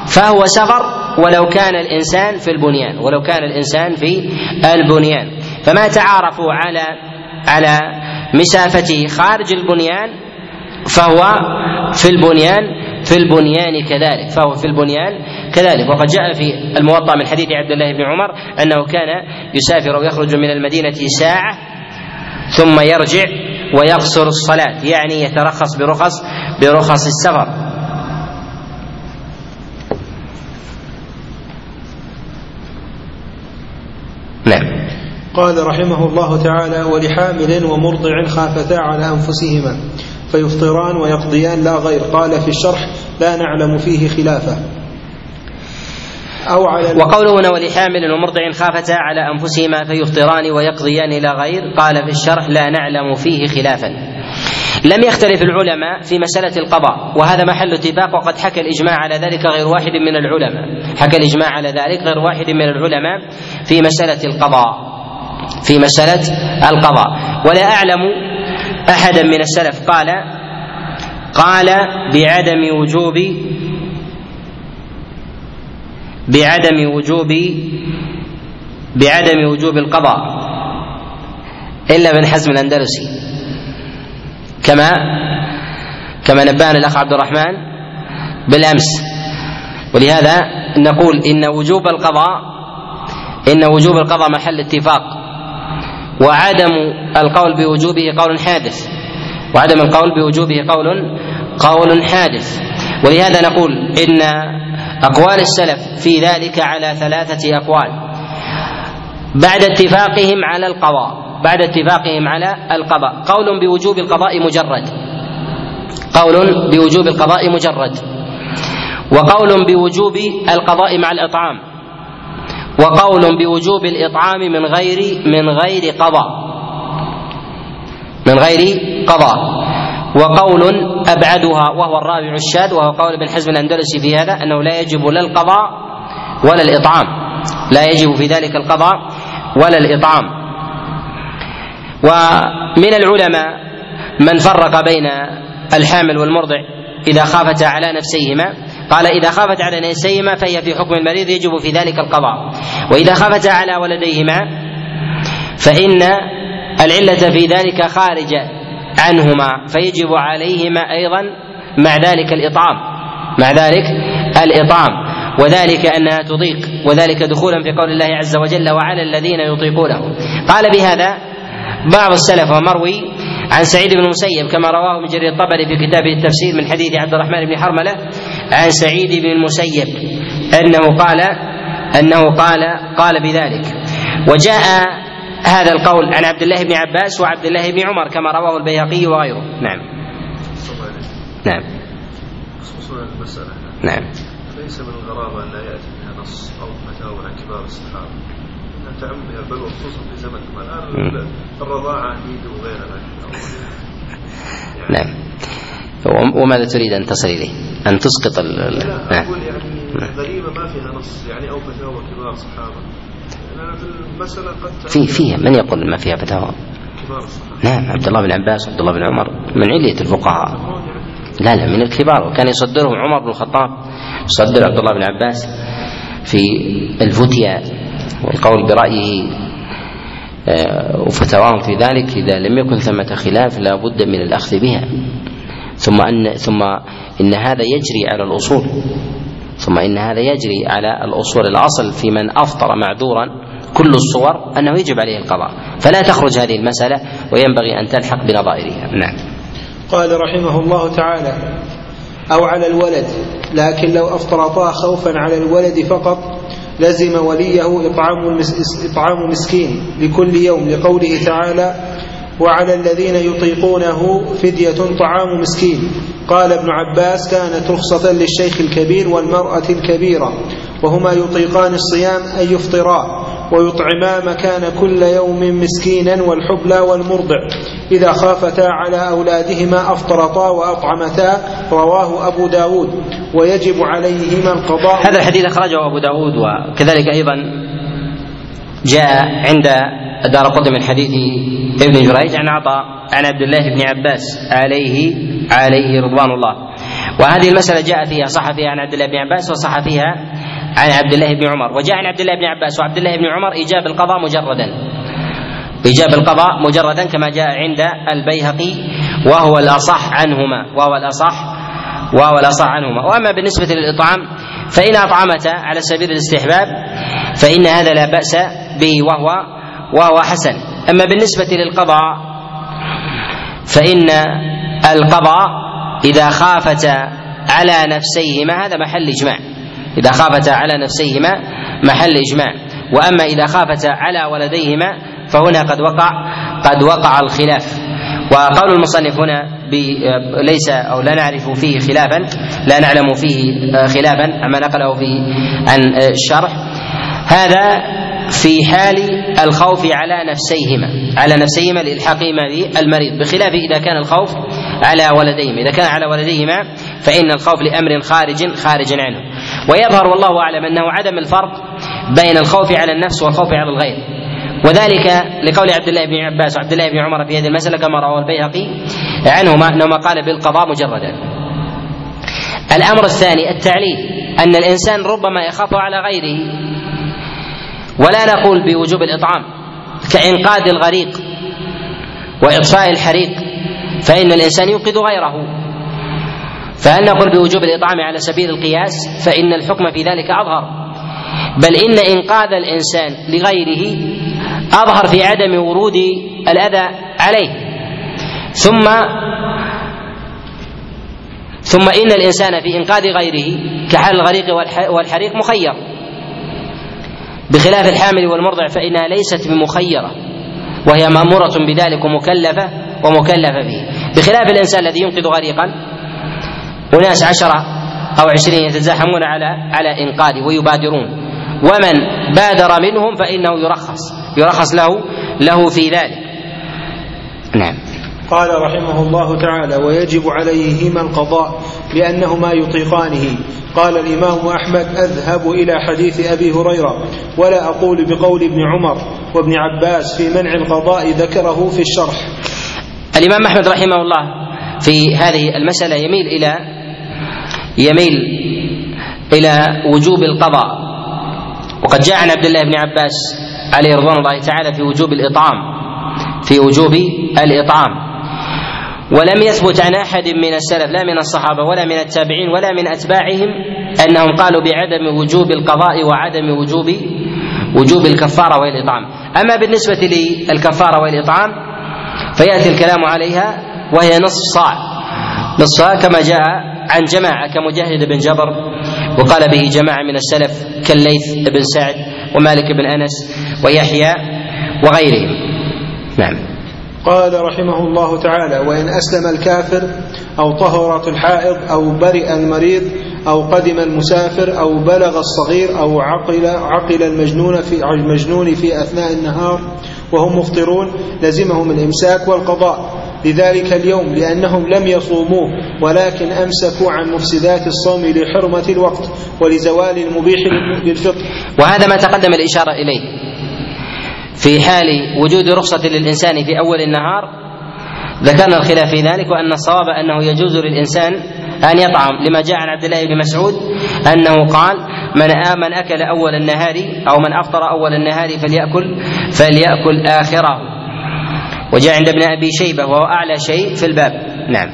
فهو سفر ولو كان الإنسان في البنيان ولو كان الإنسان في البنيان. فما تعارفوا على على مسافته خارج البنيان فهو في البنيان في البنيان كذلك فهو في البنيان كذلك. وقد جاء في الموطأ من حديث عبد الله بن عمر أنه كان يسافر ويخرج من المدينة ساعة ثم يرجع ويقصر الصلاة يعني يترخص برخص برخص السفر. نعم.
قال رحمه الله تعالى ولحامل ومرضع خافتا على أنفسهما. فيفطران ويقضيان لا غير. قال في الشرح لا نعلم فيه خلافه.
أو على وقوله هنا ولحامل ومرضع خافتا على أنفسهما فيفطران ويقضيان إلى غير. قال في الشرح لا نعلم فيه خلافا. لم يختلف العلماء في مسألة القضاء وهذا محل اتفاق وقد حكى الإجماع على ذلك غير واحد من العلماء. حكى الإجماع على ذلك غير واحد من العلماء في مسألة القضاء. في مسألة القضاء. ولا أعلم أحدا من السلف قال قال بعدم وجوب بعدم وجوب بعدم وجوب القضاء. إلا ابن حزم الأندلسي. كما كما نبهنا الأخ عبد الرحمن بالأمس. ولهذا نقول إن وجوب القضاء إن وجوب القضاء محل اتفاق. وعدم القول بوجوبه قول حادث. وعدم القول بوجوبه قول قول حادث. ولهذا نقول إن أقوال السلف في ذلك على ثلاثة أقوال. بعد اتفاقهم على القضاء بعد اتفاقهم على القضاء. قول بوجوب القضاء مجرد. قول بوجوب القضاء مجرد. وقول بوجوب القضاء مع الإطعام. وقول بوجوب الإطعام من غير من غير قضاء. من غير قضاء. وقول أبعدها وهو الرابع الشاذ وهو قول ابن حزم الأندلسي في هذا أنه لا يجب لا القضاء ولا الإطعام. لا يجب في ذلك القضاء ولا الإطعام. ومن العلماء من فرق بين الحامل والمرضع إذا خافتا على نفسيهما قال إذا خافت على نفسيهما فهي في حكم المريض يجب في ذلك القضاء. وإذا خافتا على ولديهما فإن العلة في ذلك خارجة عنهما فيجب عليهما أيضا مع ذلك الإطعام مع ذلك الإطعام. وذلك أنها تضيق وذلك دخولا في قول الله عز وجل وعلى الذين يطيقونه قال بهذا بعض السلف ومروي عن سعيد بن المسيب كما رواه ابن جرير الطبري في كتابه التفسير من حديث عبد الرحمن بن حرملة عن سعيد بن المسيب أنه قال أنه قال قال بذلك. وجاء هذا القول عن عبد الله بن عباس وعبد الله بن عمر كما رواه البيهقي وغيره. نعم. نعم.
المسألة
نعم.
ليس من الغرابة أن لا يأتي بها نص أو فتاوى عن كبار الصحابة. أنها تعم بها البلوى خصوصا في زمنكم الآن الرضاعة عيد وغيرها <laughs>
نعم. وماذا تريد أن تصل إليه؟ أن تسقط ال
نعم. أقول يعني غريبة ما فيها نص يعني أو فتاوى كبار صحابة.
في فيها من يقول ما فيها فتاوى؟ نعم عبد الله بن عباس وعبد الله بن عمر من علية الفقهاء. لا لا من الكبار. وكان يصدرهم عمر بن الخطاب يصدر عبد الله بن عباس في الفتيا والقول برأيه آه، وفتواهم في ذلك إذا لم يكن ثمة خلاف لا بد من الأخذ بها. ثم أن ثم إن هذا يجري على الأصول. ثم إن هذا يجري على الأصول الأصل في من أفطر معذورا كل الصور أنه يجب عليه القضاء. فلا تخرج هذه المسألة وينبغي أن تلحق بنظائرها. نعم.
قال رحمه الله تعالى أو على الولد لكن لو أفطرتا خوفا على الولد فقط لزم وليه إطعام, إطعام مسكين لكل يوم. لقوله تعالى وعلى الذين يطيقونه فدية طعام مسكين. قال ابن عباس كانت رخصة للشيخ الكبير والمرأة الكبيرة وهما يطيقان الصيام أن يفطرا ويطعما مكان كل يوم مسكينا والحبلى والمرضع. إذا خافتا على أولادهما أفطرتا وأطعمتا رواه أبو داود. ويجب عليهما القضاء.
هذا الحديث أخرجه أبو داود وكذلك أيضا جاء عند دار قطب من حديث ابن جريج. عن عطاء عن عبد الله بن عباس عليه عليه رضوان الله. وهذه المسألة جاء فيها صح فيها عن عبد الله بن عباس وصح فيها عن عبد الله بن عمر. وجاء عن عبد الله بن عباس وعبد الله بن عمر إيجاب القضاء مجردا. إيجاب القضاء مجردا كما جاء عند البيهقي وهو الأصح عنهما وهو الأصح وهو الأصح عنهما. وأما بالنسبة للإطعام فإن أطعمت على سبيل الاستحباب فإن هذا لا بأس به وهو وهو حسن. أما بالنسبة للقضاء فإن القضاء إذا خافت على نفسيهما هذا محل إجماع. إذا خافتا على نفسيهما محل إجماع. وأما إذا خافتا على ولديهما فهنا قد وقع قد وقع الخلاف. وقول المصنف هنا ليس أو لا نعرف فيه خلافا لا نعلم فيه خلافا عما نقله في عن الشرح. هذا في حال الخوف على نفسيهما على نفسيهما لإلحاقهما بالمريض بخلاف إذا كان الخوف على ولديهما إذا كان على ولديهما فإن الخوف لأمر خارج خارج عنه. ويظهر والله أعلم أنه عدم الفرق بين الخوف على النفس والخوف على الغير. وذلك لقول عبد الله بن عباس وعبد الله بن عمر في هذه المسألة كما رواه البيهقي عنهما أنهما قال بالقضاء مجردا. الأمر الثاني التعليل أن الإنسان ربما يخاف على غيره. ولا نقول بوجوب الإطعام كإنقاذ الغريق وإطفاء الحريق فإن الإنسان ينقذ غيره. فهل نقول بوجوب الإطعام على سبيل القياس؟ فإن الحكم في ذلك أظهر. بل إن إنقاذ الإنسان لغيره أظهر في عدم ورود الأذى عليه. ثم ثم إن الإنسان في إنقاذ غيره كحال الغريق والحريق مخير. بخلاف الحامل والمرضع فإنها ليست بمخيرة وهي مأمورة بذلك ومكلفة ومكلفة به. بخلاف الإنسان الذي ينقذ غريقا أناس عشرة أو عشرين يتزاحمون على على إنقاذه ويبادرون. ومن بادر منهم فإنه يرخص يرخص له له في ذلك. نعم.
قال رحمه الله تعالى ويجب عليهما القضاء لأنهما يطيقانه. قال الإمام أحمد أذهب إلى حديث أبي هريرة ولا أقول بقول ابن عمر وابن عباس في منع القضاء ذكره في الشرح.
الإمام أحمد رحمه الله في هذه المسألة يميل إلى يميل إلى وجوب القضاء. وقد جاء عن عبد الله بن عباس عليه رضوان الله تعالى في وجوب الإطعام في وجوب الإطعام. ولم يثبت عن أحد من السلف لا من الصحابة ولا من التابعين ولا من أتباعهم أنهم قالوا بعدم وجوب القضاء وعدم وجوب وجوب الكفارة والإطعام. أما بالنسبة للكفارة والإطعام فيأتي الكلام عليها وهي نصف صاع. نصف صاع كما جاء عن جماعة كمجاهد بن جبر وقال به جماعة من السلف كالليث بن سعد ومالك بن أنس ويحيى وغيرهم. نعم.
قال رحمه الله تعالى وإن أسلم الكافر أو طهرت الحائض أو برئ المريض أو قدم المسافر أو بلغ الصغير أو عقل عقل المجنون في المجنون في أثناء النهار وهم مفطرون لزمهم الإمساك والقضاء. لذلك اليوم لأنهم لم يصوموه ولكن أمسكوا عن مفسدات الصوم لحرمة الوقت ولزوال المبيح للفطر
وهذا ما تقدم الإشارة إليه. في حال وجود رخصة للإنسان في أول النهار ذكرنا الخلاف في ذلك وأن الصواب أنه يجوز للإنسان أن يطعم. لما جاء عن عبد الله بن مسعود أنه قال من آمن أكل أول النهار أو من أفطر أول النهار فليأكل فليأكل آخره. وجاء عند ابن أبي شيبة وهو أعلى شيء في الباب. نعم.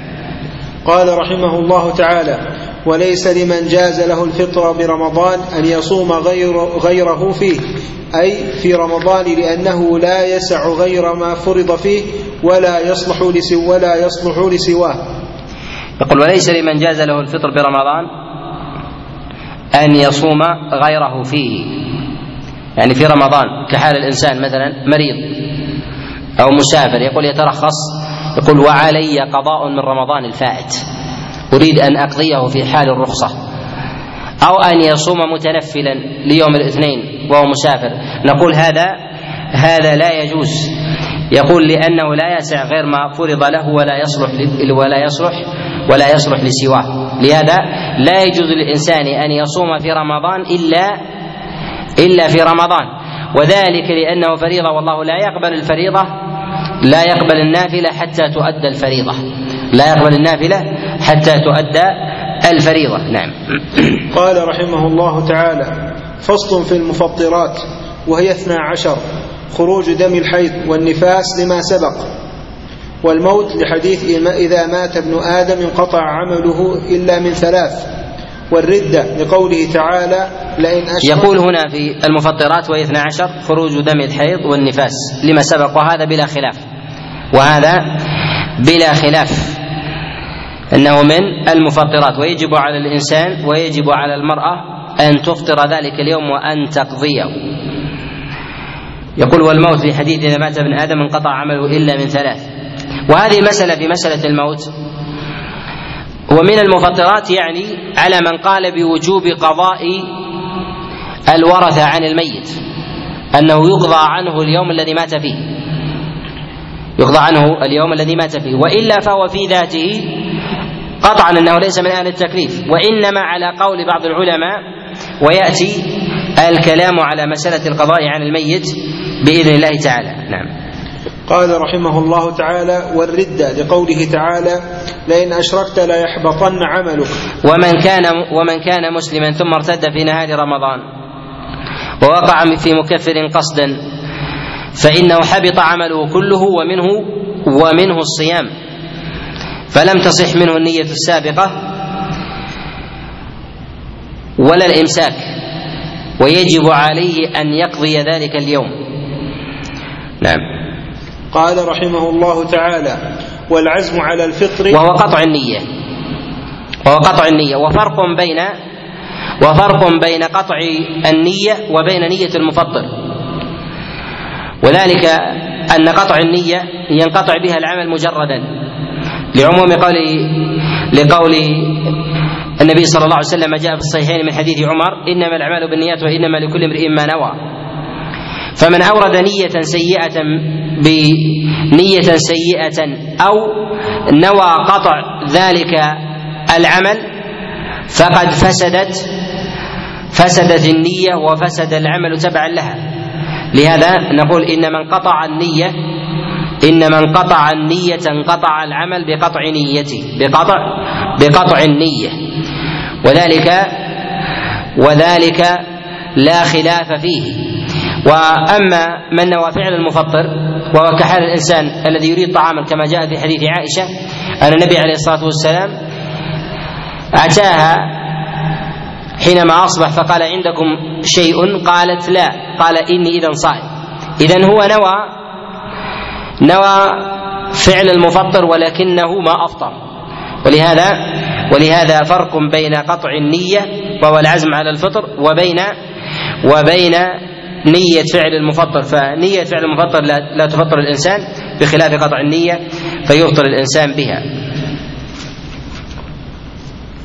قال رحمه الله تعالى وليس لمن جاز له الفطر برمضان أن يصوم غير غيره فيه. أي في رمضان لأنه لا يسع غير ما فرض فيه ولا يصلح لسو ولا يصلح لسواه.
يقول وليس لمن جاز له الفطر برمضان أن يصوم غيره فيه. يعني في رمضان كحال الإنسان مثلا مريض أو مسافر يقول يترخص يقول وعلي قضاء من رمضان الفائت. أريد أن أقضيه في حال الرخصة. أو أن يصوم متنفلا ليوم الاثنين وهو مسافر. نقول هذا هذا لا يجوز. يقول لأنه لا يسع غير ما فرض له ولا يصلح ولا يصلح ولا يصلح لسواه. لهذا لا يجوز للإنسان أن يصوم في رمضان إلا إلا في رمضان. وذلك لأنه فريضة والله لا يقبل الفريضة لا يقبل النافلة حتى تؤدى الفريضة. لا يقبل النافلة حتى تؤدى الفريضة. نعم. <clears throat>
قال رحمه الله تعالى فصل في المفطرات وهي اثنا عشر خروج دم الحيض والنفاس لما سبق والموت لحديث إذا مات ابن آدم انقطع عمله إلا من ثلاث والردة لقوله تعالى لئن
أشرك يقول هنا في المفطرات وهي 12 خروج دم الحيض والنفاس لما سبق وهذا بلا خلاف وهذا بلا خلاف. أنه من المفطرات ويجب على الإنسان ويجب على المرأة أن تفطر ذلك اليوم وأن تقضيه. يقول والموت في حديث إذا مات ابن آدم انقطع عمله إلا من ثلاث. وهذه المسألة في مسألة الموت. ومن المفطرات يعني على من قال بوجوب قضاء الورثة عن الميت أنه يقضى عنه اليوم الذي مات فيه. يقضى عنه اليوم الذي مات فيه. وإلا فهو في ذاته قطعا أنه ليس من أهل التكليف وإنما على قول بعض العلماء ويأتي الكلام على مسألة القضاء عن الميت بإذن الله تعالى. نعم.
قال رحمه الله تعالى والردة لقوله تعالى لئن أشركت ليحبطن عملك.
ومن كان ومن كان مسلما ثم ارتد في نهار رمضان ووقع في مكفر قصدا فإنه حبط عمله كله ومنه ومنه الصيام. فلم تصح منه النية السابقة ولا الإمساك ويجب عليه أن يقضي ذلك اليوم. نعم.
قال رحمه الله تعالى والعزم على الفطر
وهو قطع النية. وهو قطع النية. وفرق بين وفرق بين قطع النية وبين نية المفطر. وذلك أن قطع النية ينقطع بها العمل مجردا. لعموم قول لقول النبي صلى الله عليه وسلم جاء في الصحيحين من حديث عمر إنما الأعمال بالنيات وإنما لكل امرئ ما نوى. فمن أورد نية سيئة بنية سيئة أو نوى قطع ذلك العمل فقد فسدت فسدت النية وفسد العمل تبعا لها. لهذا نقول إن من قطع النية إن من قطع النية انقطع العمل بقطع نيته بقطع بقطع النية. وذلك وذلك لا خلاف فيه. وأما من نوى فعل المفطر وهو كحال الإنسان الذي يريد طعاما كما جاء في حديث عائشة أن النبي عليه الصلاة والسلام أتاها حينما أصبح فقال عندكم شيء؟ قالت لا. قال إني اذا صائم. اذا هو نوى نوى فعل المفطر ولكنه ما أفطر. ولهذا ولهذا فرق بين قطع النية وهو العزم على الفطر وبين وبين نية فعل المفطر. فنية فعل المفطر لا, لا تفطر الإنسان بخلاف قطع النية فيفطر الإنسان بها.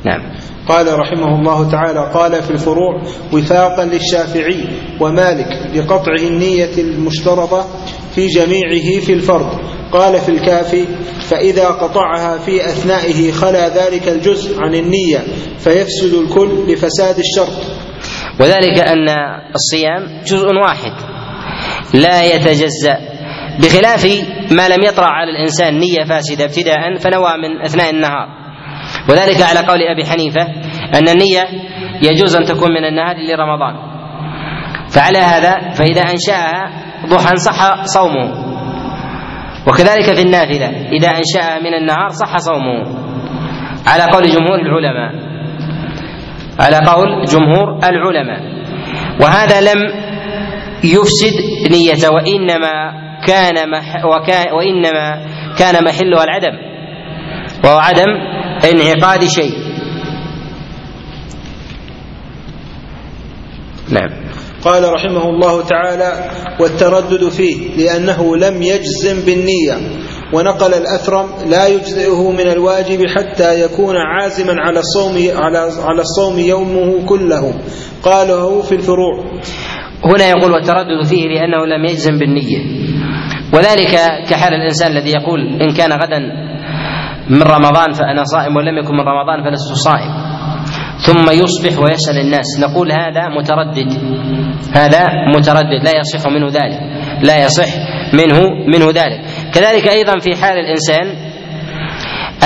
نعم.
قال رحمه الله تعالى قال في الفروع وفاقا للشافعي ومالك لقطع النية المشترطة في جميعه في الفرض. قال في الكافي فإذا قطعها في أثنائه خلا ذلك الجزء عن النية فيفسد الكل لفساد الشرط.
وذلك أن الصيام جزء واحد لا يتجزأ بخلاف ما لم يطرأ على الإنسان نية فاسدة ابتداء فنوى من أثناء النهار. وذلك على قول أبي حنيفة أن النية يجوز أن تكون من النهار لرمضان. فعلى هذا فإذا أنشأها ضحى صح صومه. وكذلك في النافلة إذا أنشأها من النهار صح صومه. على قول جمهور العلماء. على قول جمهور العلماء. وهذا لم يفسد نيته وإنما كان مح وكان وإنما كان محلها العدم. وهو عدم انعقاد شيء. نعم.
قال رحمه الله تعالى والتردد فيه لأنه لم يجزم بالنية ونقل الأثرم لا يجزئه من الواجب حتى يكون عازما على الصوم على على الصوم يومه كله. قاله في الفروع.
هنا يقول والتردد فيه لأنه لم يجزم بالنية. وذلك كحال الإنسان الذي يقول إن كان غدا من رمضان فأنا صائم ولم يكن من رمضان فلست صائم. ثم يصبح ويسأل الناس. نقول هذا متردد. هذا متردد. لا يصح منه ذلك. لا يصح منه منه ذلك. كذلك أيضا في حال الإنسان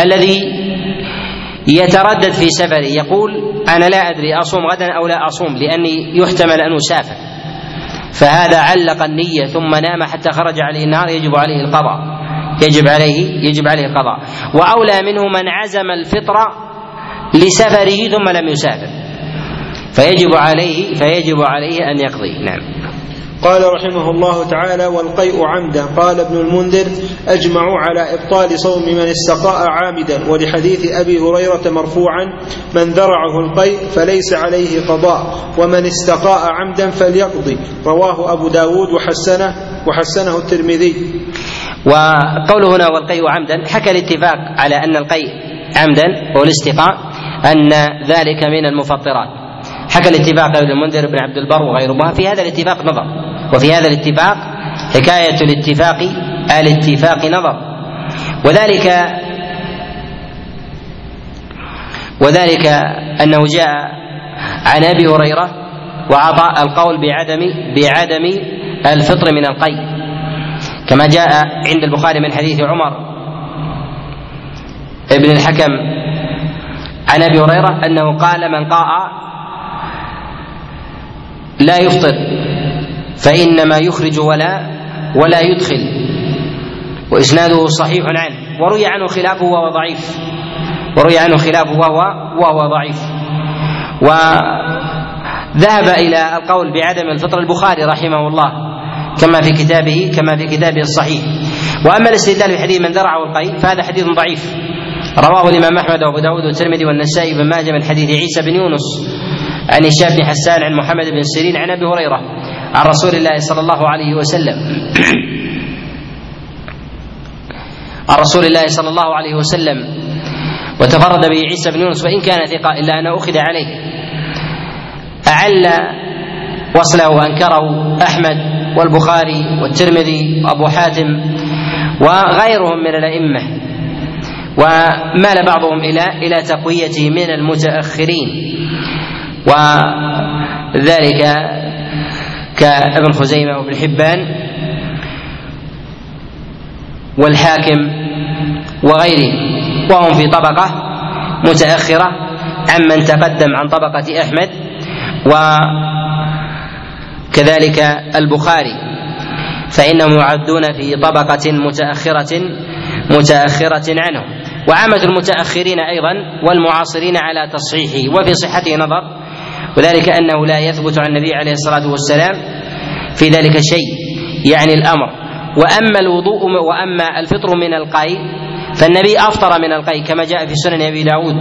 الذي يتردد في سفره يقول أنا لا أدري أصوم غدا أو لا أصوم لأني يحتمل أن أسافر. فهذا علق النية ثم نام حتى خرج عليه النهار يجب عليه القضاء. يجب عليه يجب عليه القضاء وأولى منه من عزم الفطر لسفره ثم لم يسافر. فيجب عليه فيجب عليه أن يقضي. نعم.
قال رحمه الله تعالى والقيء عمدا. قال ابن المنذر أجمعوا على إبطال صوم من استقاء عامدا. ولحديث أبي هريرة مرفوعا من ذرعه القيء فليس عليه قضاء ومن استقاء عمدا فليقضي. رواه أبو داود وحسنه وحسنه الترمذي.
وقوله هنا والقيء عمدا حكى الاتفاق على أن القيء عمدا والاستقاء أن ذلك من المفطرات. حكى الاتفاق ابن المنذر بن عبد البر وغيرهما. في هذا الاتفاق نظر. وفي هذا الاتفاق حكاية الاتفاق الاتفاق نظر. وذلك وذلك أنه جاء عن أبي هريرة وعطى القول بعدم بعدم الفطر من القيء. كما جاء عند البخاري من حديث عمر ابن الحكم عن أبي هريرة أنه قال من قاء لا يفطر فإنما يخرج ولا ولا يدخل وإسناده صحيح عنه وروي عنه خلافه وهو ضعيف وروي عنه خلافه وهو وهو ضعيف. وذهب إلى القول بعدم الفطر البخاري رحمه الله. كما في كتابه كما في كتابه الصحيح. وأما الاستدلال بحديث من ذرع القيء فهذا حديث ضعيف. رواه الإمام أحمد وأبو داود والترمذي والنسائي بن ماجه من حديث عيسى بن يونس عن هشام بن حسان عن محمد بن سيرين عن أبي هريرة عن رسول الله صلى الله عليه وسلم. عن رسول الله صلى الله عليه وسلم. وتفرد به عيسى بن يونس وإن كان ثقة إلا أنه أخذ عليه. أعل وصله وأنكره أحمد والبخاري والترمذي وأبو حاتم وغيرهم من الأئمة ومال بعضهم إلى إلى تقويته من المتأخرين وذلك كابن خزيمة وابن حبان والحاكم وغيره وهم في طبقة متأخرة عمن تقدم عن طبقة أحمد و كذلك البخاري. فإنهم يعدون في طبقة متأخرة متأخرة عنه. وعامة المتأخرين أيضا والمعاصرين على تصحيحه وفي صحته نظر. وذلك أنه لا يثبت عن النبي عليه الصلاة والسلام في ذلك شيء يعني الأمر. وأما الوضوء وأما الفطر من القيء فالنبي أفطر من القيء كما جاء في سنن أبي داود.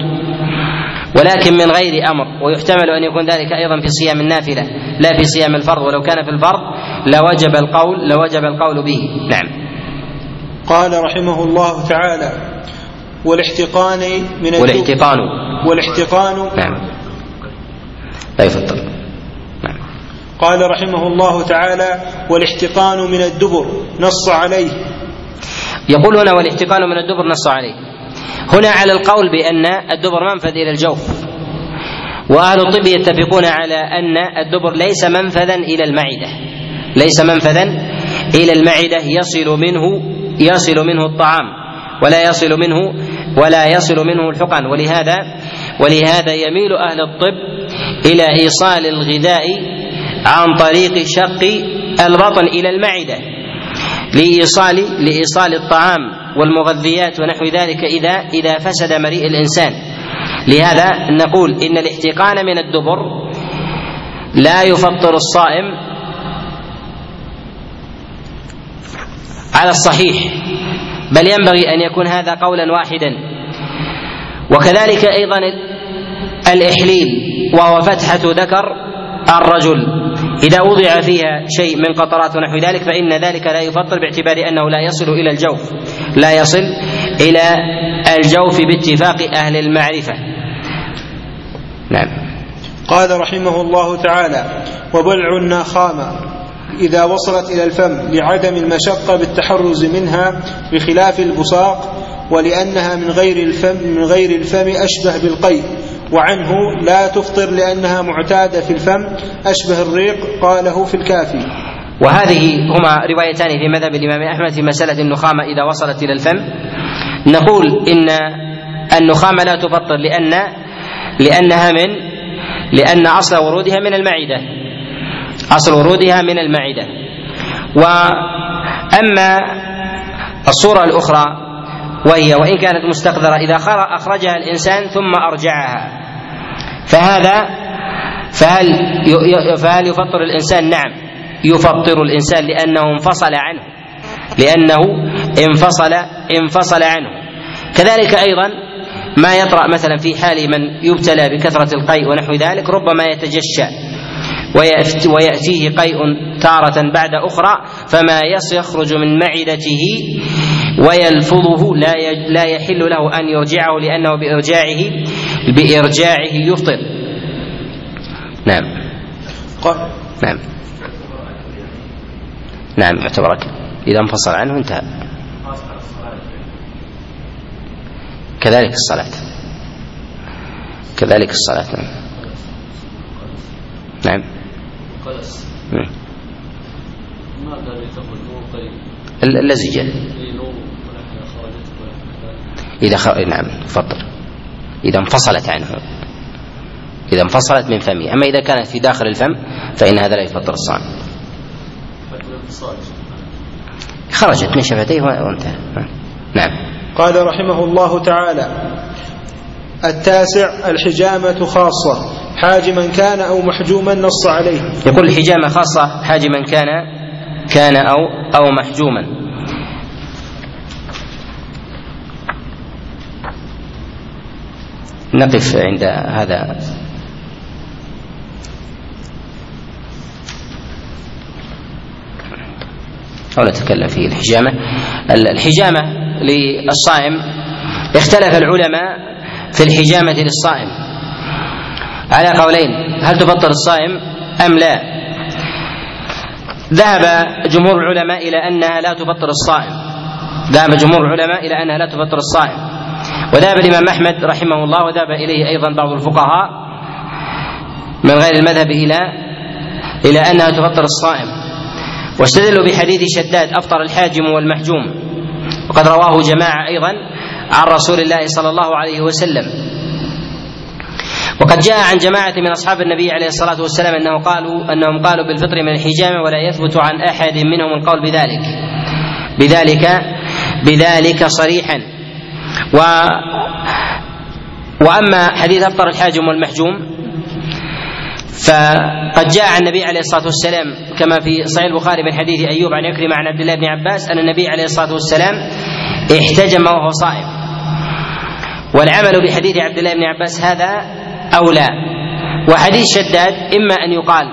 ولكن من غير أمر. ويحتمل أن يكون ذلك أيضا في صيام النافلة لا في صيام الفرض. ولو كان في الفرض لوجب القول لوجب القول به. نعم.
قال رحمه الله تعالى والاحتقان من
والاحتقان.
والاحتقان.
نعم. لا يفطر نعم.
قال رحمه الله تعالى والاحتقان من الدبر نص عليه.
يقول هنا والاحتقان من الدبر نص عليه. هنا على القول بأن الدبر منفذ إلى الجوف. وأهل الطب يتفقون على أن الدبر ليس منفذا إلى المعدة. ليس منفذا إلى المعدة يصل منه يصل منه الطعام ولا يصل منه ولا يصل منه الحقن. ولهذا ولهذا يميل أهل الطب إلى إيصال الغذاء عن طريق شق البطن إلى المعدة لإيصال لإيصال الطعام. والمغذيات ونحو ذلك إذا إذا فسد مريء الإنسان. لهذا نقول إن الاحتقان من الدبر لا يفطر الصائم على الصحيح بل ينبغي أن يكون هذا قولا واحدا. وكذلك أيضا الإحليل وهو فتحة ذكر الرجل. إذا وضع فيها شيء من قطرات ونحو ذلك فإن ذلك لا يفطر باعتبار أنه لا يصل إلى الجوف. لا يصل إلى الجوف باتفاق أهل المعرفة. نعم.
قال رحمه الله تعالى وبلع الناخامة إذا وصلت إلى الفم لعدم المشقة بالتحرز منها بخلاف البصاق ولأنها من غير الفم من غير الفم أشبه بالقيء وعنه لا تفطر لأنها معتادة في الفم أشبه الريق قاله في الكافي.
وهذه هما روايتان في مذهب الإمام أحمد في مسألة النخامة إذا وصلت إلى الفم. نقول إن النخامة لا تفطر لأن لأنها من لأن أصل ورودها من المعدة. أصل ورودها من المعدة. وأما الصورة الأخرى وهي وإن كانت مستقذرة إذا أخرجها الإنسان ثم أرجعها. فهذا فهل فهل يفطر الإنسان؟ نعم. يفطر الإنسان لأنه انفصل عنه. لأنه انفصل انفصل عنه. كذلك أيضا ما يطرأ مثلا في حال من يبتلى بكثرة القيء ونحو ذلك ربما يتجشا ويأتيه قيء تارة بعد أخرى فما يخرج من معدته ويلفظه لا لا يحل له أن يرجعه لأنه بإرجاعه بإرجاعه يفطر. نعم.
قال.
نعم. نعم يعتبر أكل إذا انفصل عنه انتهى. كذلك الصلاة. كذلك الصلاة. نعم نعم. نعم.
ماذا لتقول
اللزجة إذا خ... نعم تفضل. إذا انفصلت عنه. إذا انفصلت من فمه. أما إذا كانت في داخل الفم فإن هذا لا يفطر الصائم. خرجت من شفتيه وانتهى. نعم.
قال رحمه الله تعالى التاسع الحجامة خاصة. حاجما كان أو محجوما نص عليه.
يقول الحجامة خاصة حاجما كان كان أو أو محجوما. نقف عند هذا. أو نتكلم في الحجامة. الحجامة للصائم اختلف العلماء في الحجامة للصائم. على قولين هل تفطر الصائم أم لا؟ ذهب جمهور العلماء إلى أنها لا تفطر الصائم. ذهب جمهور العلماء إلى أنها لا تفطر الصائم. وذهب الإمام أحمد رحمه الله وذهب إليه أيضا بعض الفقهاء من غير المذهب إلى إلى أنها تفطر الصائم. واستدلوا بحديث شداد أفطر الحاجم والمحجوم. وقد رواه جماعة أيضا عن رسول الله صلى الله عليه وسلم. وقد جاء عن جماعة من أصحاب النبي عليه الصلاة والسلام أنه قالوا أنهم قالوا بالفطر من الحجامة ولا يثبت عن أحد منهم القول بذلك. بذلك بذلك صريحا. و وأما حديث أفطر الحاجم والمحجوم فقد جاء عن النبي عليه الصلاة والسلام كما في صحيح البخاري من حديث أيوب عن عكرمه عن عبد الله بن عباس أن النبي عليه الصلاة والسلام احتجم وهو صائم. والعمل بحديث عبد الله بن عباس هذا اولى وحديث شداد إما أن يقال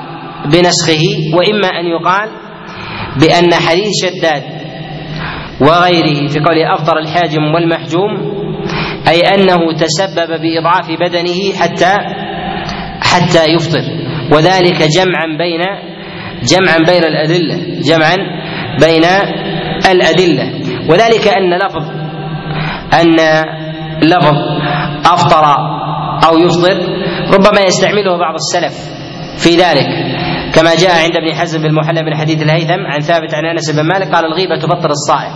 بنسخه وإما أن يقال بأن حديث شداد وغيره في قوله افطر الحاجم والمحجوم أي أنه تسبب بإضعاف بدنه حتى حتى يفطر. وذلك جمعا بين جمعا بين الأدلة جمعا بين الأدلة. وذلك أن لفظ أن لفظ أفطر أو يفطر ربما يستعمله بعض السلف في ذلك. كما جاء عند ابن حزم في المحلى من حديث الهيثم عن ثابت عن أنس بن مالك قال الغيبة تفطر الصائم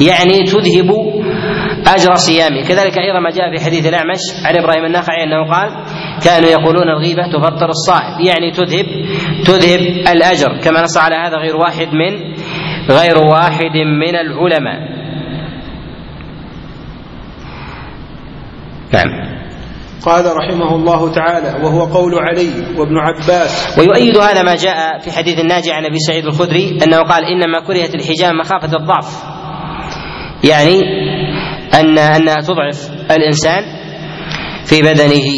يعني تذهب أجر صيامه. كذلك أيضا ما جاء في حديث الأعمش عن إبراهيم النخعي أنه قال كانوا يقولون الغيبة تفطر الصائم يعني تذهب تذهب الأجر. كما نص على هذا غير واحد من غير واحد من العلماء. نعم.
قال رحمه الله تعالى وهو قول علي وابن عباس.
ويؤيد هذا ما جاء في حديث الناجي عن أبي سعيد الخدري أنه قال إنما كرهت الحجامه مخافة الضعف. يعني ان انها تضعف الإنسان في بدنه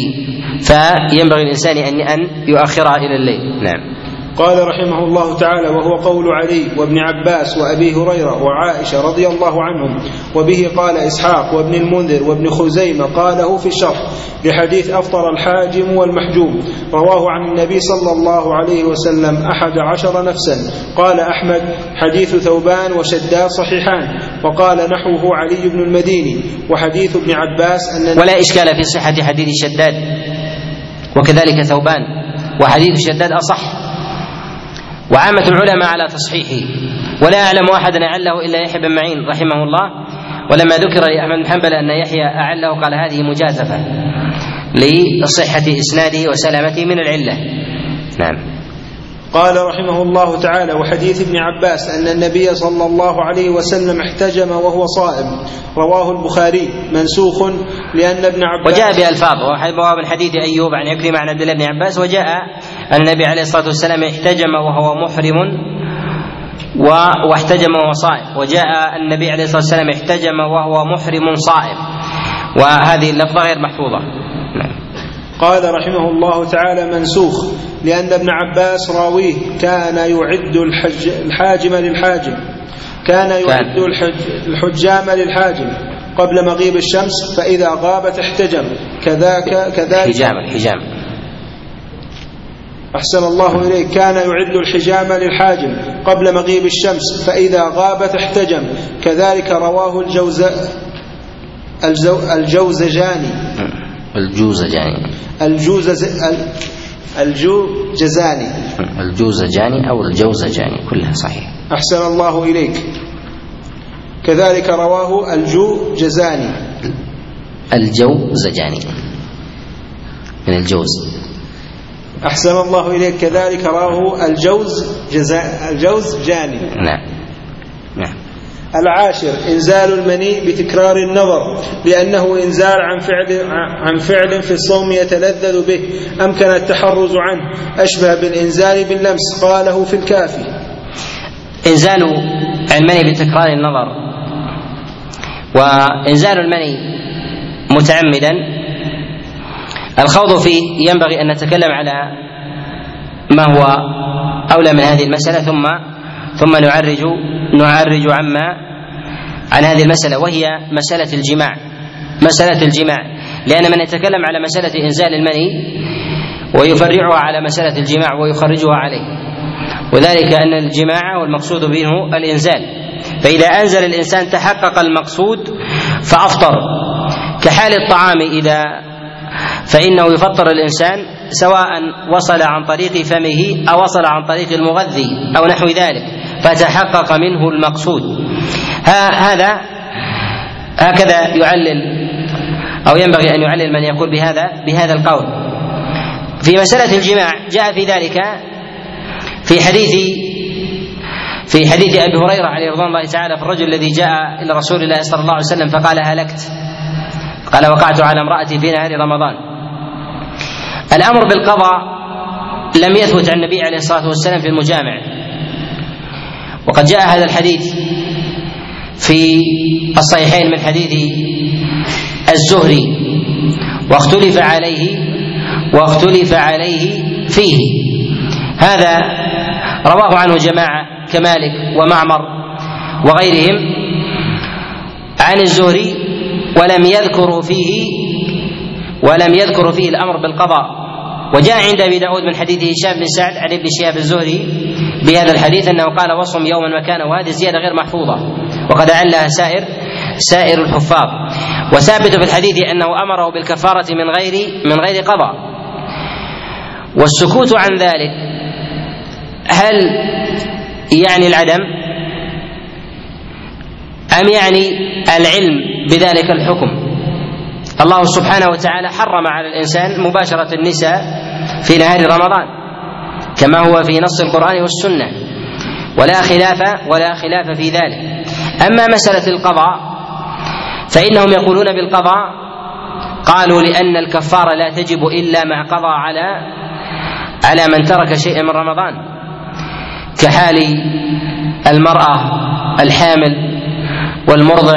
فينبغي الإنسان ان أن يؤخرها إلى الليل. نعم.
قال رحمه الله تعالى وهو قول علي وابن عباس وأبي هريرة وعائشة رضي الله عنهم وبه قال إسحاق وابن المنذر وابن خزيمة قاله في الشرح لحديث أفطر الحاجم والمحجوم. رواه عن النبي صلى الله عليه وسلم أحد عشر نفسا. قال أحمد حديث ثوبان وشداد صحيحان. وقال نحوه علي بن المديني. وحديث ابن عباس أن
ولا إشكال في صحة حديث شداد. وكذلك ثوبان. وحديث شداد أصح. وعامة العلماء على تصحيحه. ولا أعلم أحدا أعله إلا يحيى بن معين رحمه الله. ولما ذكر لأحمد بن حنبل أن يحيى أعله قال هذه مجازفة لصحة إسناده وسلامته من العلة. نعم.
قال رحمه الله تعالى وحديث ابن عباس أن النبي صلى الله عليه وسلم احتجم وهو صائم. رواه البخاري منسوخ لأن ابن عباس
وجاء بألفاظ وهو من حديث أيوب عن عكرمة عن عبد الله بن عباس وجاء النبي عليه الصلاة والسلام احتجم وهو محرم واحتجم وهو صائم. وجاء النبي عليه الصلاة والسلام احتجم وهو محرم صائم. وهذه اللفظة غير محفوظة. نعم.
قال رحمه الله تعالى منسوخ لأن ابن عباس راويه كان يعد الحج الحاجم للحاجم. كان يعد الحج الحجام للحاجم. قبل مغيب الشمس فإذا غابت احتجم. كذاك كذلك
حجام الحجام
أحسن الله إليك. كان يعد الحجام للحاجم قبل مغيب الشمس فإذا غابت احتجم. كذلك رواه الجوز الجو الجوزجاني.
الجوزجاني.
الجوز الجوجزاني.
الجوزجاني أو الجوزجاني كلها صحيح
أحسن الله إليك. كذلك رواه الجوجزاني.
الجوزجاني. من الجوز.
أحسن الله إليك. كذلك رواه الجوز جزا الجوز جاني.
نعم. نعم.
العاشر إنزال المني بتكرار النظر لأنه إنزال عن فعل عن فعل في الصوم يتلذذ به. أمكن التحرز عنه؟ أشبه بالإنزال باللمس قاله في الكافي.
إنزال المني بتكرار النظر. وإنزال المني متعمدا الخوض فيه ينبغي أن نتكلم على ما هو أولى من هذه المسألة ثم ثم نعرج نعرج عما عن هذه المسألة وهي مسألة الجماع. مسألة الجماع. لأن من يتكلم على مسألة إنزال المني ويفرعها على مسألة الجماع ويخرجها عليه. وذلك أن الجماع والمقصود منه الإنزال. فإذا أنزل الإنسان تحقق المقصود فأفطر. كحال الطعام إذا فإنه يفطر الإنسان سواء وصل عن طريق فمه أو وصل عن طريق المغذي أو نحو ذلك فتحقق منه المقصود. هذا هكذا يعلل أو ينبغي أن يعلل من يقول بهذا بهذا القول. في مسألة الجماع جاء في ذلك في حديث في حديث أبي هريرة عليه رضوان الله تعالى في الرجل الذي جاء إلى رسول الله صلى الله عليه وسلم فقال هلكت؟ قال وقعت على امرأتي في نهار رمضان. الأمر بالقضاء لم يثبت عن النبي عليه الصلاة والسلام في المجامع. وقد جاء هذا الحديث في الصحيحين من حديث الزهري واختلف عليه واختلف عليه فيه. هذا رواه عنه جماعة كمالك ومعمر وغيرهم عن الزهري ولم يذكروا فيه ولم يذكروا فيه الأمر بالقضاء. وجاء عند أبي داود من حديث هشام بن سعد عن ابن شهاب الزهري بهذا الحديث أنه قال وصم يوما مكانه وهذه زياده غير محفوظة وقد علها سائر سائر الحفاظ. وثابت في الحديث أنه أمره بالكفارة من غير من غير قضاء. والسكوت عن ذلك هل يعني العدم؟ أم يعني العلم بذلك الحكم؟ الله سبحانه وتعالى حرم على الإنسان مباشرة النساء في نهار رمضان كما هو في نص القرآن والسنة ولا خلاف ولا خلاف في ذلك. أما مسألة القضاء فإنهم يقولون بالقضاء قالوا لأن الكفاره لا تجب إلا مع قضاء على على من ترك شيئا من رمضان كحال المرأة الحامل والمرضع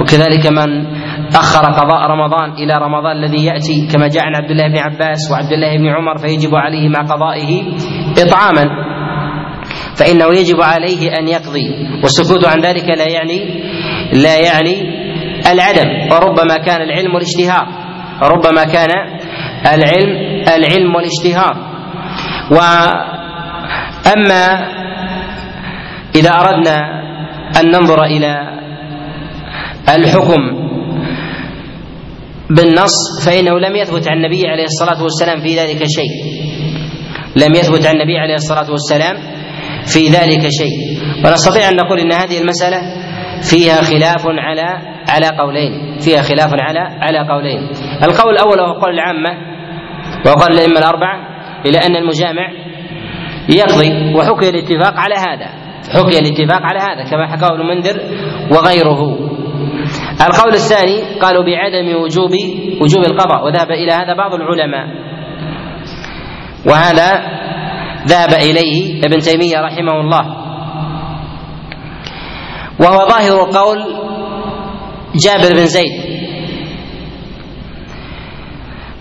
وكذلك من أخر قضاء رمضان إلى رمضان الذي يأتي كما جاء عن عبد الله بن عباس وعبد الله بن عمر فيجب عليه مع قضائه إطعاما. فإنه يجب عليه أن يقضي والسكوت عن ذلك لا يعني لا يعني العدم. وربما كان العلم والاشتهار ربما كان العلم العلم والاشتهار. وأما إذا أردنا أن ننظر إلى الحكم بالنص فإنه لم يثبت عن النبي عليه الصلاة والسلام في ذلك شيء. لم يثبت عن النبي عليه الصلاة والسلام في ذلك شيء. ونستطيع أن نقول إن هذه المسألة فيها خلاف على على قولين. فيها خلاف على على قولين. القول الأول وهو قول العامة وقال الأئمة الأربعة إلى أن المجامع يقضي وحكي الاتفاق على هذا. حكي الاتفاق على هذا كما حكاه ابن منذر وغيره. القول الثاني قالوا بعدم وجوب وجوب القضاء وذهب إلى هذا بعض العلماء. وهذا ذهب إليه ابن تيمية رحمه الله. وهو ظاهر قول جابر بن زيد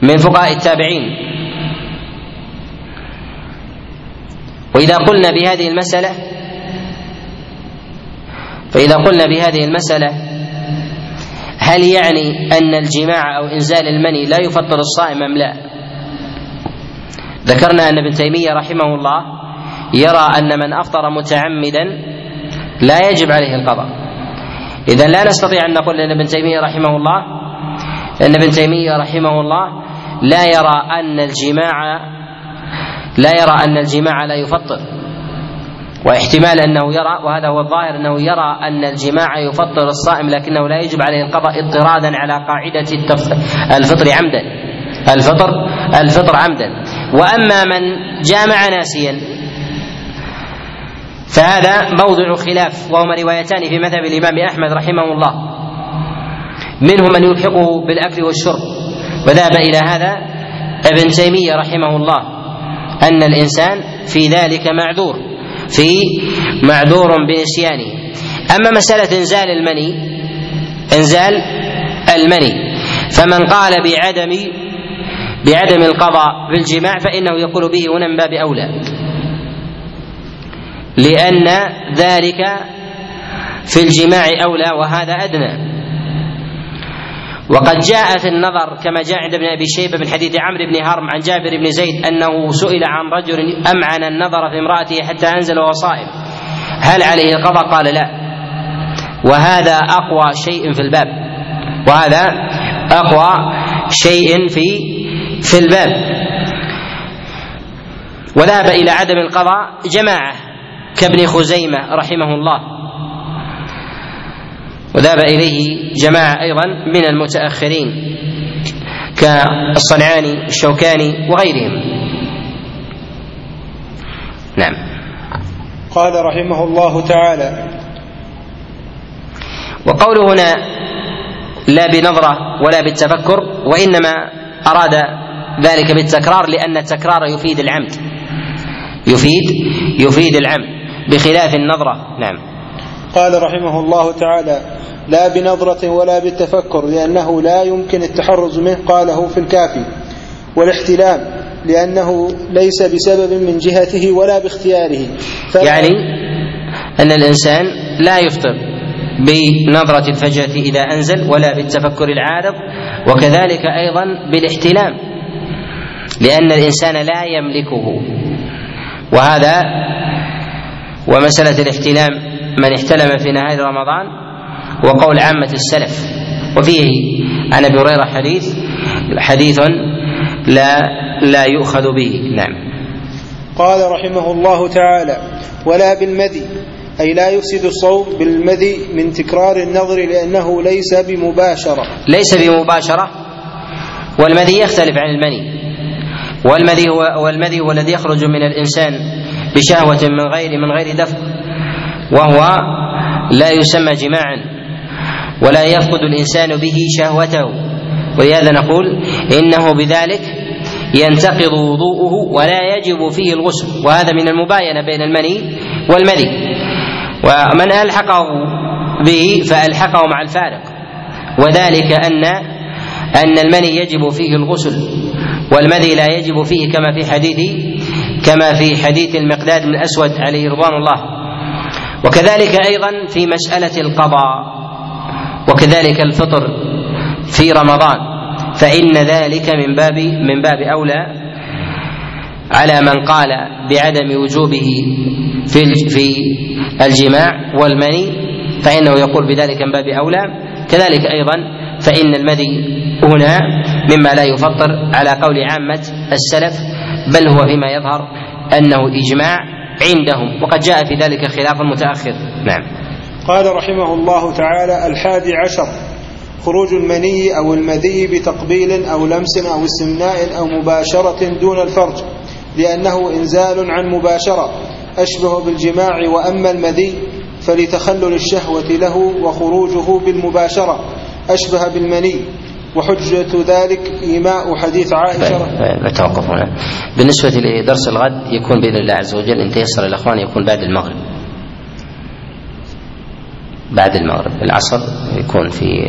من فقهاء التابعين. وإذا قلنا بهذه المسألة فإذا قلنا بهذه المسألة هل يعني أن الجماع أو إنزال المني لا يفطر الصائم أم لا؟ ذكرنا أن ابن تيمية رحمه الله يرى أن من أفطر متعمدا لا يجب عليه القضاء إذا لا نستطيع أن نقول أن ابن تيمية رحمه الله أن ابن تيمية رحمه الله لا يرى أن الجماع لا يرى أن الجماع لا يفطر واحتمال أنه يرى وهذا هو الظاهر أنه يرى أن الجماع يفطر الصائم لكنه لا يجب عليه القضاء اضطرادا على قاعدة الفطر عمدا. الفطر الفطر عمدا. وأما من جامع ناسيا فهذا موضع خلاف وهما روايتان في مذهب الإمام أحمد رحمه الله. منهم من يلحقه بالأكل والشرب. وذهب إلى هذا ابن تيمية رحمه الله أن الإنسان في ذلك معذور. في معذور بنسيانه. أما مسألة إنزال المني إنزال المني فمن قال بعدم بعدم القضاء بالجماع فإنه يقول به هنا من باب أولى. لأن ذلك في الجماع أولى وهذا أدنى. وقد جاء في النظر كما جاء عند ابن أبي شيبة من حديث عمرو بن هرم عن جابر بن زيد أنه سئل عن رجل أمعن النظر في امرأته حتى أنزل وهو صائم. هل عليه القضاء؟ قال لا. وهذا أقوى شيء في الباب. وهذا أقوى شيء في في الباب. وذهب إلى عدم القضاء جماعة كابن خزيمة رحمه الله. وذهب إليه جماعة أيضا من المتأخرين كالصنعاني الشوكاني وغيرهم. نعم.
قال رحمه الله تعالى
وقوله هنا لا بنظرة ولا بالتفكر وإنما أراد ذلك بالتكرار لأن التكرار يفيد العمد. يفيد يفيد العمد بخلاف النظرة. نعم.
قال رحمه الله تعالى لا بنظرة ولا بالتفكر لأنه لا يمكن التحرز منه. قاله في الكافي والاحتلام لأنه ليس بسبب من جهته ولا باختياره.
يعني أن الإنسان لا يفطر بنظرة الفجأة إذا أنزل ولا بالتفكر العارض وكذلك أيضا بالاحتلام لأن الإنسان لا يملكه. وهذا ومسألة الاحتلام من احتلم في نهاية رمضان وقول عامة السلف. وفيه عن أبي هريرة حديث حديث لا لا يؤخذ به. نعم.
قال رحمه الله تعالى ولا بالمدي أي لا يفسد الصوم بالمدي من تكرار النظر لأنه ليس بمباشرة.
ليس بمباشرة. والمدي يختلف عن المني. والمدي هو والمدي هو الذي يخرج من الإنسان بشهوة من غير من غير دفق وهو لا يسمى جماعا ولا يفقد الإنسان به شهوته. ولهذا نقول إنه بذلك ينتقض وضوءه ولا يجب فيه الغسل. وهذا من المباينة بين المني والمذي ومن ألحقه به فألحقه مع الفارق. وذلك ان أن المني يجب فيه الغسل والمذي لا يجب فيه كما في حديث كما في حديث المقداد بن الأسود عليه رضوان الله. وكذلك أيضا في مسألة القضاء وكذلك الفطر في رمضان فإن ذلك من باب من باب أولى على من قال بعدم وجوبه في في الجماع والمني فإنه يقول بذلك من باب أولى. كذلك أيضا فإن المذي هنا مما لا يفطر على قول عامة السلف بل هو فيما يظهر أنه إجماع عندهم وقد جاء في ذلك خلاف متأخر. نعم.
قال رحمه الله تعالى الحادي عشر خروج المني أو المذي بتقبيل أو لمس أو استمناء أو مباشرة دون الفرج لأنه إنزال عن مباشرة أشبه بالجماع وأما المذي فلتخلل الشهوة له وخروجه بالمباشرة أشبه بالمني. وحجة ذلك إيماء حديث عائشة.
نتوقف هنا بالنسبة لدرس الغد يكون بإذن الله عز وجل إن تيسر الأخوان يكون بعد المغرب. بعد المغرب. العصر يكون في